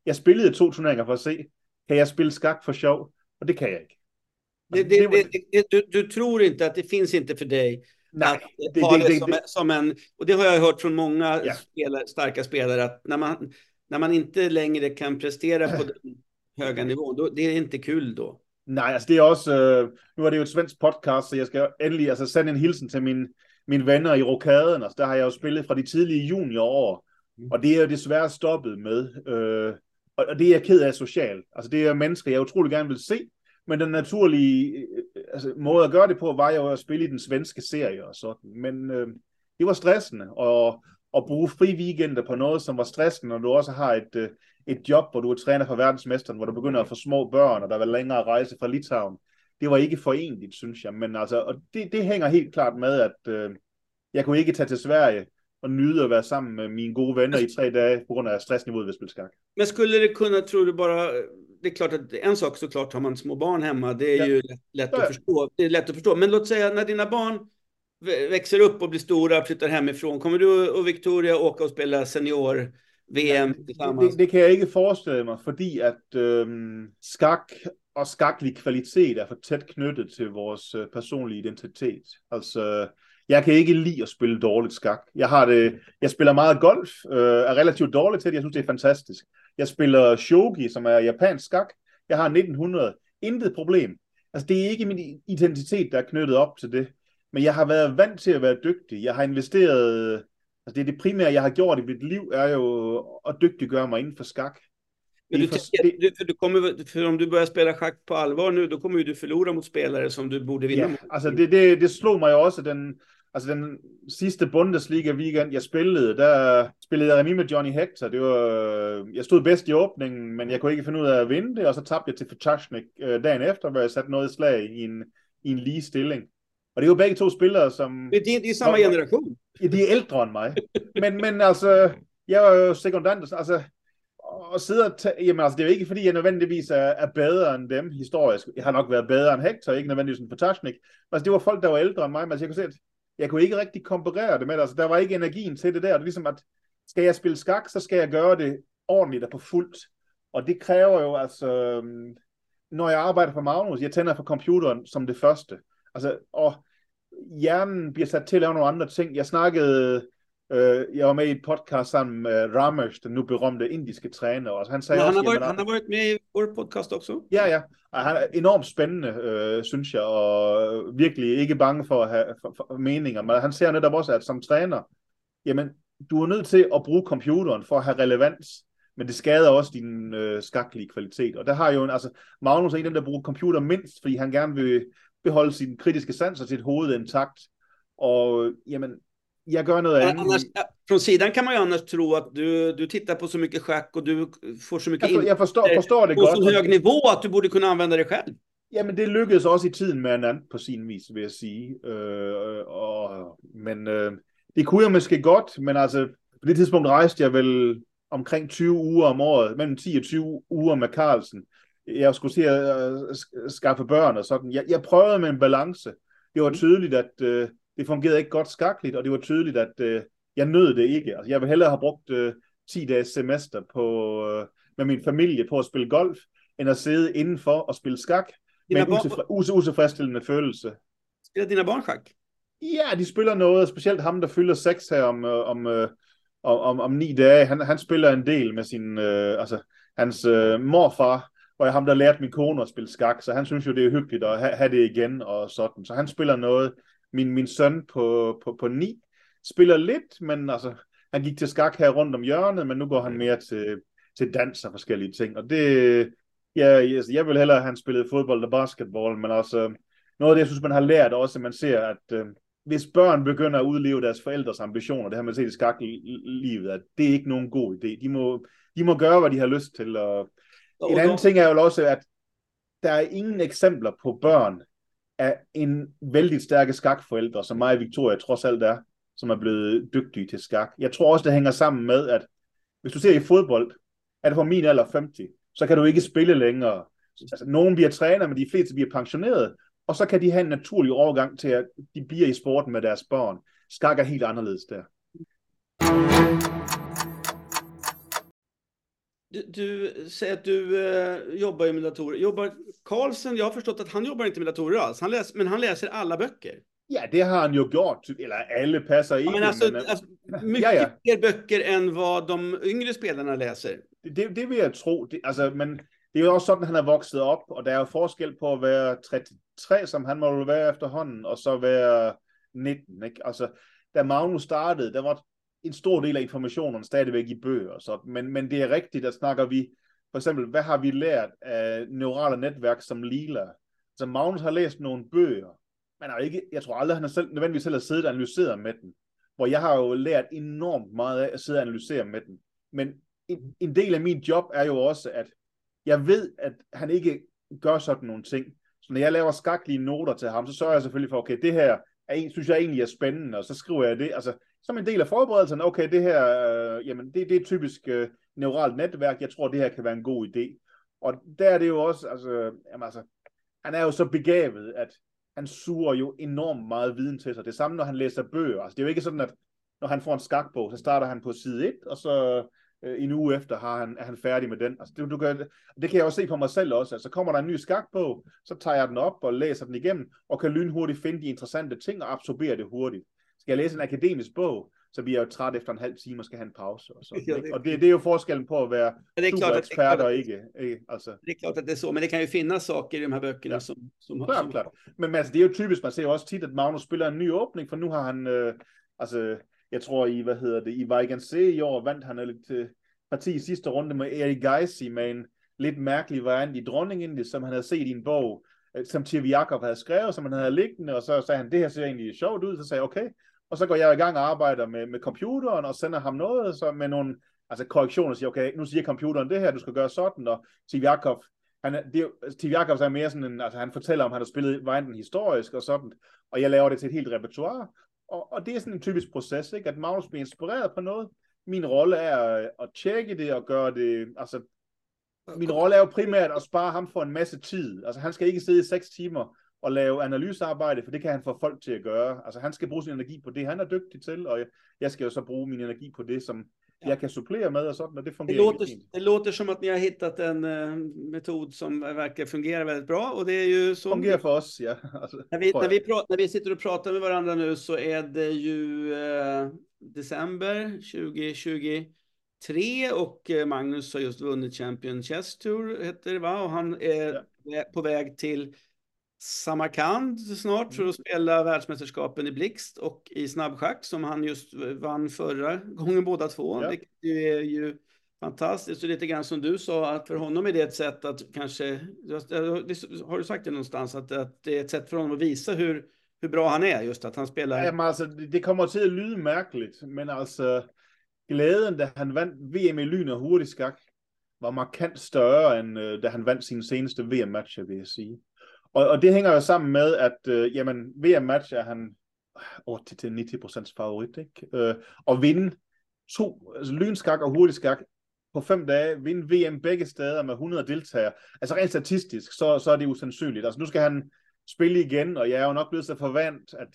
Jeg spillede to turneringer for at se, kan jeg spille skak for sjov? Och det kan jag inte. Det, det, det, det, du, du tror inte att det finns inte för dig Nej, att ha det, som, som, en, och det har jag hört från många ja. spelare, starka spelare, att när man, när man inte längre kan prestera på den höga nivån, då, det är inte kul då. Nej, altså det er også, øh, nu er det jo et svensk podcast, så jeg skal endelig altså, sende en hilsen til mine, mine venner i rokaden, altså der har jeg jo spillet fra de tidlige juniorår, mm. og det er jo desværre stoppet med, øh, og, og det er jeg ked af socialt. Altså det er mennesker, jeg utrolig gerne vil se, men den naturlige øh, altså, måde at gøre det på, var jo at spille i den svenske serie og sådan. Men øh, det var stressende, og at bruge fri weekender på noget, som var stressende, når du også har et, øh, et job, hvor du er træner for verdensmesteren, hvor du begynder at få små børn, og der var længere rejse fra Litauen. Det var ikke forenligt, synes jeg. Men altså, og det, det hænger helt klart med, at øh, jeg kunne ikke tage til Sverige og nyde at være sammen med mine gode venner i tre dage på grund af stressniveauet ved spilskak. Men skulle det kunna, tror du bara, det är klart att en sak såklart har man små barn hemma, det är ja. ju lätt, lätt ja. att förstå. Det är lätt att förstå. Men låt säga när dina barn växer upp och blir stora, flyttar hemifrån, kommer du och Victoria åka och spela senior VM tillsammans? Det, det kan jag inte föreställa mig, fordi at øhm, skak og skaklig kvalitet er for tæt knyttet til vores øh, personlige identitet. Altså, jeg kan ikke lide at spille dårligt skak. Jeg har det, jeg spiller meget golf, øh, er relativt dårlig til det. Jeg synes, det er fantastisk. Jeg spiller shogi, som er japansk skak. Jeg har 1900. Intet problem. Altså, det er ikke min identitet, der er knyttet op til det. Men jeg har været vant til at være dygtig. Jeg har investeret... Altså, det er det primære, jeg har gjort i mit liv, er jo at dygtiggøre mig inden for skak. Du, du, för du kommer, för om du börjar spela schack på allvar nu, då kommer du förlora mot spelare som du borde vinna ja, mot. Altså det, det, det slog mig jo også, den, altså den sidste Bundesliga weekend, jeg spillede, der spillede jeg remi med Johnny Hector. Det var, jeg stod bedst i åbningen, men jeg kunne ikke finde ud af at vinde det, og så tabte jeg til Fatashnik øh, dagen efter, hvor jeg satte noget i slag i en, i en lige stilling. Og det er jo begge to spillere, som... Det er, de er samme generation. Ja, de er ældre end mig. Men, men altså, jeg var jo sekundant, altså, og sidde og tage, jamen altså, det er jo ikke fordi, jeg nødvendigvis er, er bedre end dem historisk. Jeg har nok været bedre end Hector, ikke nødvendigvis en Potashnik. Altså, det var folk, der var ældre end mig, men altså, jeg kunne se, at jeg kunne ikke rigtig komparere det med det. Altså, der var ikke energien til det der. Det er ligesom, at skal jeg spille skak, så skal jeg gøre det ordentligt og på fuldt. Og det kræver jo altså, øhm, når jeg arbejder for Magnus, jeg tænder for computeren som det første. Altså, og hjernen bliver sat til at lave nogle andre ting. Jeg snakkede Øh, jeg var med i et podcast sammen med Ramesh, den nu berømte indiske træner. Og han, sagde ja, han, også, har varit, han har varit med i vores podcast også. Ja, ja. Og han er enormt spændende, øh, synes jeg, og virkelig ikke bange for at have for, for meninger. Men han ser netop også, at som træner, jamen, du er nødt til at bruge computeren for at have relevans, men det skader også din øh, skaklige kvalitet. Og der har jo en, altså, Magnus er en af dem, der bruger computer mindst, fordi han gerne vil beholde sin kritiske sans og sit hoved intakt. Og jamen, jag gör något annars, Från sidan kan man ju annars tro att du, du tittar på så mycket schack och du får så mycket jag, jag förstår, förstår det på så hög nivå att du borde kunna använda det själv. Ja, men det lykkedes også i tiden med en anden på sin vis, vil jeg sige. Øh, og, men øh, det kunne jeg måske godt, men altså, på det tidspunkt rejste jeg vel omkring 20 uger om året, mellem 10 og 20 uger med Carlsen. Jeg skulle se at uh, skaffe børn og sådan. Jeg, jeg prøvede med en balance. Det var mm. tydeligt, at øh, det fungerede ikke godt skakligt, og det var tydeligt, at øh, jeg nød det ikke. Altså, jeg vil hellere have brugt øh, 10 dages semester på, øh, med min familie på at spille golf, end at sidde indenfor og spille skak med en utilfre- utilfredsstillende følelse. Spiller dine barn skak? Ja, de spiller noget, specielt ham, der fylder seks her om, øh, om, øh, om, om, om ni dage. Han, han spiller en del med sin, øh, altså hans øh, morfar, og jeg ham, der lærte min kone at spille skak, så han synes jo, det er hyggeligt at have, have det igen og sådan. Så han spiller noget. Min, min søn på, på, på ni spiller lidt, men altså, han gik til skak her rundt om hjørnet, men nu går han mere til, til dans og forskellige ting. Og det, ja, jeg, jeg vil hellere, have han spillet fodbold og basketball, men altså, noget af det, jeg synes, man har lært også, at man ser, at øh, hvis børn begynder at udleve deres forældres ambitioner, det har man set i skaklivet, at det er ikke nogen god idé. De må, de må gøre, hvad de har lyst til. Og en anden ting er jo også, at der er ingen eksempler på børn af en vældig stærke skakforældre, som mig og Victoria trods alt er, som er blevet dygtige til skak. Jeg tror også, det hænger sammen med, at hvis du ser i fodbold, er det på min alder 50, så kan du ikke spille længere. Altså, nogen bliver træner, men de fleste bliver pensioneret, og så kan de have en naturlig overgang til, at de bliver i sporten med deres børn. Skak er helt anderledes der. Du, du säger att du eh, jobbar med datorer. Jobbar Carlsen, jag har förstått att han jobbar inte med datorer alls, han läs, men han läser alla böcker. Ja, det har han ju gjort. Eller alla passar inte. Ja, men alltså, men, alltså, mycket ja, ja. fler böcker än vad de yngre spelarna läser. Det, det vil jeg tro. Det, altså, men det er jo også sådan, han er vokset op, og der er jo forskel på at være 33, som han må jo være efterhånden, og så være 19. Ikke? Altså, da Magnus startede, der var en stor del af informationen stadigvæk i bøger Så, men, men det er rigtigt, der snakker vi, for eksempel, hvad har vi lært af neurale netværk som Lila? Så altså, Magnus har læst nogle bøger, men er ikke, jeg tror aldrig, han har selv, nødvendigvis selv har siddet og analyseret med den, hvor jeg har jo lært enormt meget af at sidde og analysere med den. Men en, en del af min job er jo også, at jeg ved, at han ikke gør sådan nogle ting. Så når jeg laver skaklige noter til ham, så sørger jeg selvfølgelig for, okay, det her er, synes jeg egentlig er spændende, og så skriver jeg det. Altså, som en del af forberedelsen, okay, det her, øh, jamen, det, det er typisk øh, neuralt netværk, jeg tror, det her kan være en god idé. Og der er det jo også, altså, jamen, altså, han er jo så begavet, at han suger jo enormt meget viden til sig. Det samme, når han læser bøger. Altså, det er jo ikke sådan, at når han får en skakbog, så starter han på side 1, og så øh, en uge efter har han, er han færdig med den. Altså, det, du kan, det kan jeg også se på mig selv også. Altså, kommer der en ny skakbog, så tager jeg den op og læser den igennem, og kan lynhurtigt finde de interessante ting og absorbere det hurtigt. Skal jeg læse en akademisk bog, så bliver jeg jo træt efter en halv time og skal have en pause. Og, sådan, Ja, det- og det, det er jo forskellen på at være det är, klart superekspert klart og ikke. ikke? Altså, det är klart att det är så, men det kan ju finnas saker i de här böckerna Ja. som... som, Klart, som klart. Men, men altså, det er jo typisk, man ser jo også tit, at Magnus spiller en ny åbning, for nu har han, øh, altså, jeg tror i, hvad hedder det, i Vejgansé i år vandt han lidt øh, parti i sidste runde med Erik Geisi med en lidt mærkelig variant i Dronningen, som han havde set i en bog, øh, som Tirvi Jakob havde skrevet, som han havde liggende, og så sagde han, det her ser egentlig sjovt ud, så sagde jeg, okay, og så går jeg i gang og arbejder med, med computeren, og sender ham noget, så med nogle altså korrektioner, siger, okay, nu siger computeren det her, du skal gøre sådan, og Steve Jakob han, det Steve altså, Jacobs er mere sådan en, altså han fortæller om, han har spillet varianten historisk og sådan, og jeg laver det til et helt repertoire, og, og det er sådan en typisk proces, ikke? at Magnus bliver inspireret på noget. Min rolle er øh, at tjekke det og gøre det, altså min rolle er jo primært at spare ham for en masse tid. Altså han skal ikke sidde i seks timer og lave analysearbejde, for det kan han få folk til at gøre. Altså han skal bruge sin energi på det, han er dygtig til, og jeg, jeg skal jo så bruge min energi på det, som Ja. jeg kan supplere med og sådan, og det Det fungerer låter, fint. det låter som att ni har hittat en eh, metod som verkar fungera väldigt bra och det är ju så... Fungerer for os, ja. Altså, När vi, när, vi pra- när vi sitter och pratar med varandra nu så är det ju eh, december 2023 och eh, Magnus har just vunnit Champion Chess Tour heter det va? Och han är vä- på väg till Samarkand snart för att spela världsmästerskapen i blixt och i snabbschack som han just vann förra gången båda två. Ja. Ju är ju fantastiskt och lite grann som du sa att för honom är det ett sätt att kanske, det har du sagt det någonstans, att, att det är ett sätt för honom att visa hur, hur bra han är just att han spelar. Jamen altså, det, det kommer til at lyde mærkeligt, men altså, glæden, da han vandt VM i lyn og hurtig skak, var markant større, end øh, da han vandt sine seneste VM-matcher, vil jeg sige. Og, og det hænger jo sammen med, at øh, jamen, VM-match er han 80-90% favorit, ikke? Øh, og vinde to, altså lynskak og hurtig skak på fem dage, vinde VM begge steder med 100 deltagere. Altså rent statistisk, så, så er det usandsynligt. Altså nu skal han spille igen, og jeg er jo nok blevet så forvandt, at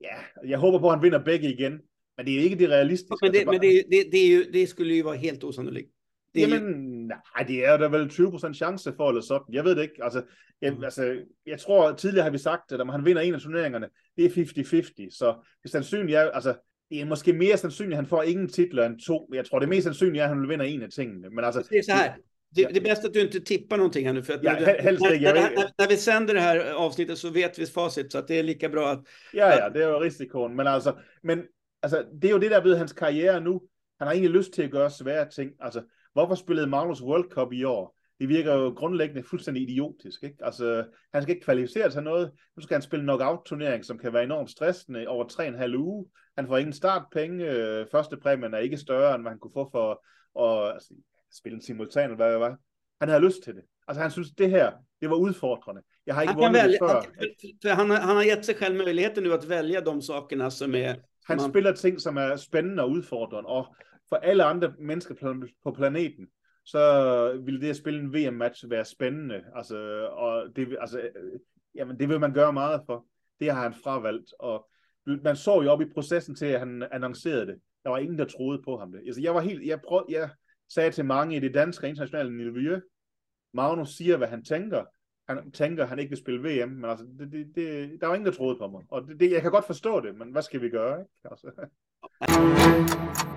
ja, jeg håber på, at han vinder begge igen. Men det er ikke det realistiske. Men, det, Altså, men det, det, det, det skulle ju vara helt osannolikt. Det Jamen, Nej, det er der vel 20% chance for, eller sådan. Jeg ved det ikke. Altså, jeg, mm. altså, jeg tror, tidligere har vi sagt, at om han vinder en af turneringerne, det er 50-50. Så det sandsynligt er, altså, det er måske mere sandsynligt, at han får ingen titler end to. Jeg tror, det mest sandsynligt er, at han vil vinde en af tingene. Men altså, det er så här. Det, det är bäst att du inte tippar någonting här nu. För att ja, när, helst när, när, när, när vi sänder det här avsnittet så vet vi facit. Så att det är lika bra att... Ja, ja, det er jo risikoen. Men altså, men, altså, det er jo det der ved hans karriere nu. Han har egentlig lyst til at gøre svære ting. Altså, hvorfor spillede Magnus World Cup i år? Det virker jo grundlæggende fuldstændig idiotisk. Ikke? Altså, han skal ikke kvalificere til noget. Nu skal han spille knockout-turnering, som kan være enormt stressende over tre og en halv uge. Han får ingen startpenge. Øh, Første præmien er ikke større, end hvad han kunne få for at altså, spille en simultan, eller hvad det var. Han havde lyst til det. Altså, han synes, det her, det var udfordrende. Jeg har ikke Han, kan välja, før. han, för- han, har- han har gett sig själv möjligheten nu att välja de sakerna som är... Han man- spiller ting, som er spændende og udfordrende, og for alle andre mennesker på planeten, så ville det at spille en VM-match være spændende. Altså, og det, altså, øh, jamen, det vil man gøre meget for. Det har han fravalgt, og man så jo op i processen til, at han annoncerede det. Der var ingen, der troede på ham det. Altså, jeg var helt, jeg, prøv, jeg sagde til mange i det danske internationale miljø, Magnus siger, hvad han tænker. Han tænker, at han ikke vil spille VM, men altså, det, det, det, der var ingen, der troede på mig. Og det, det, jeg kan godt forstå det, men hvad skal vi gøre? Ikke? Altså.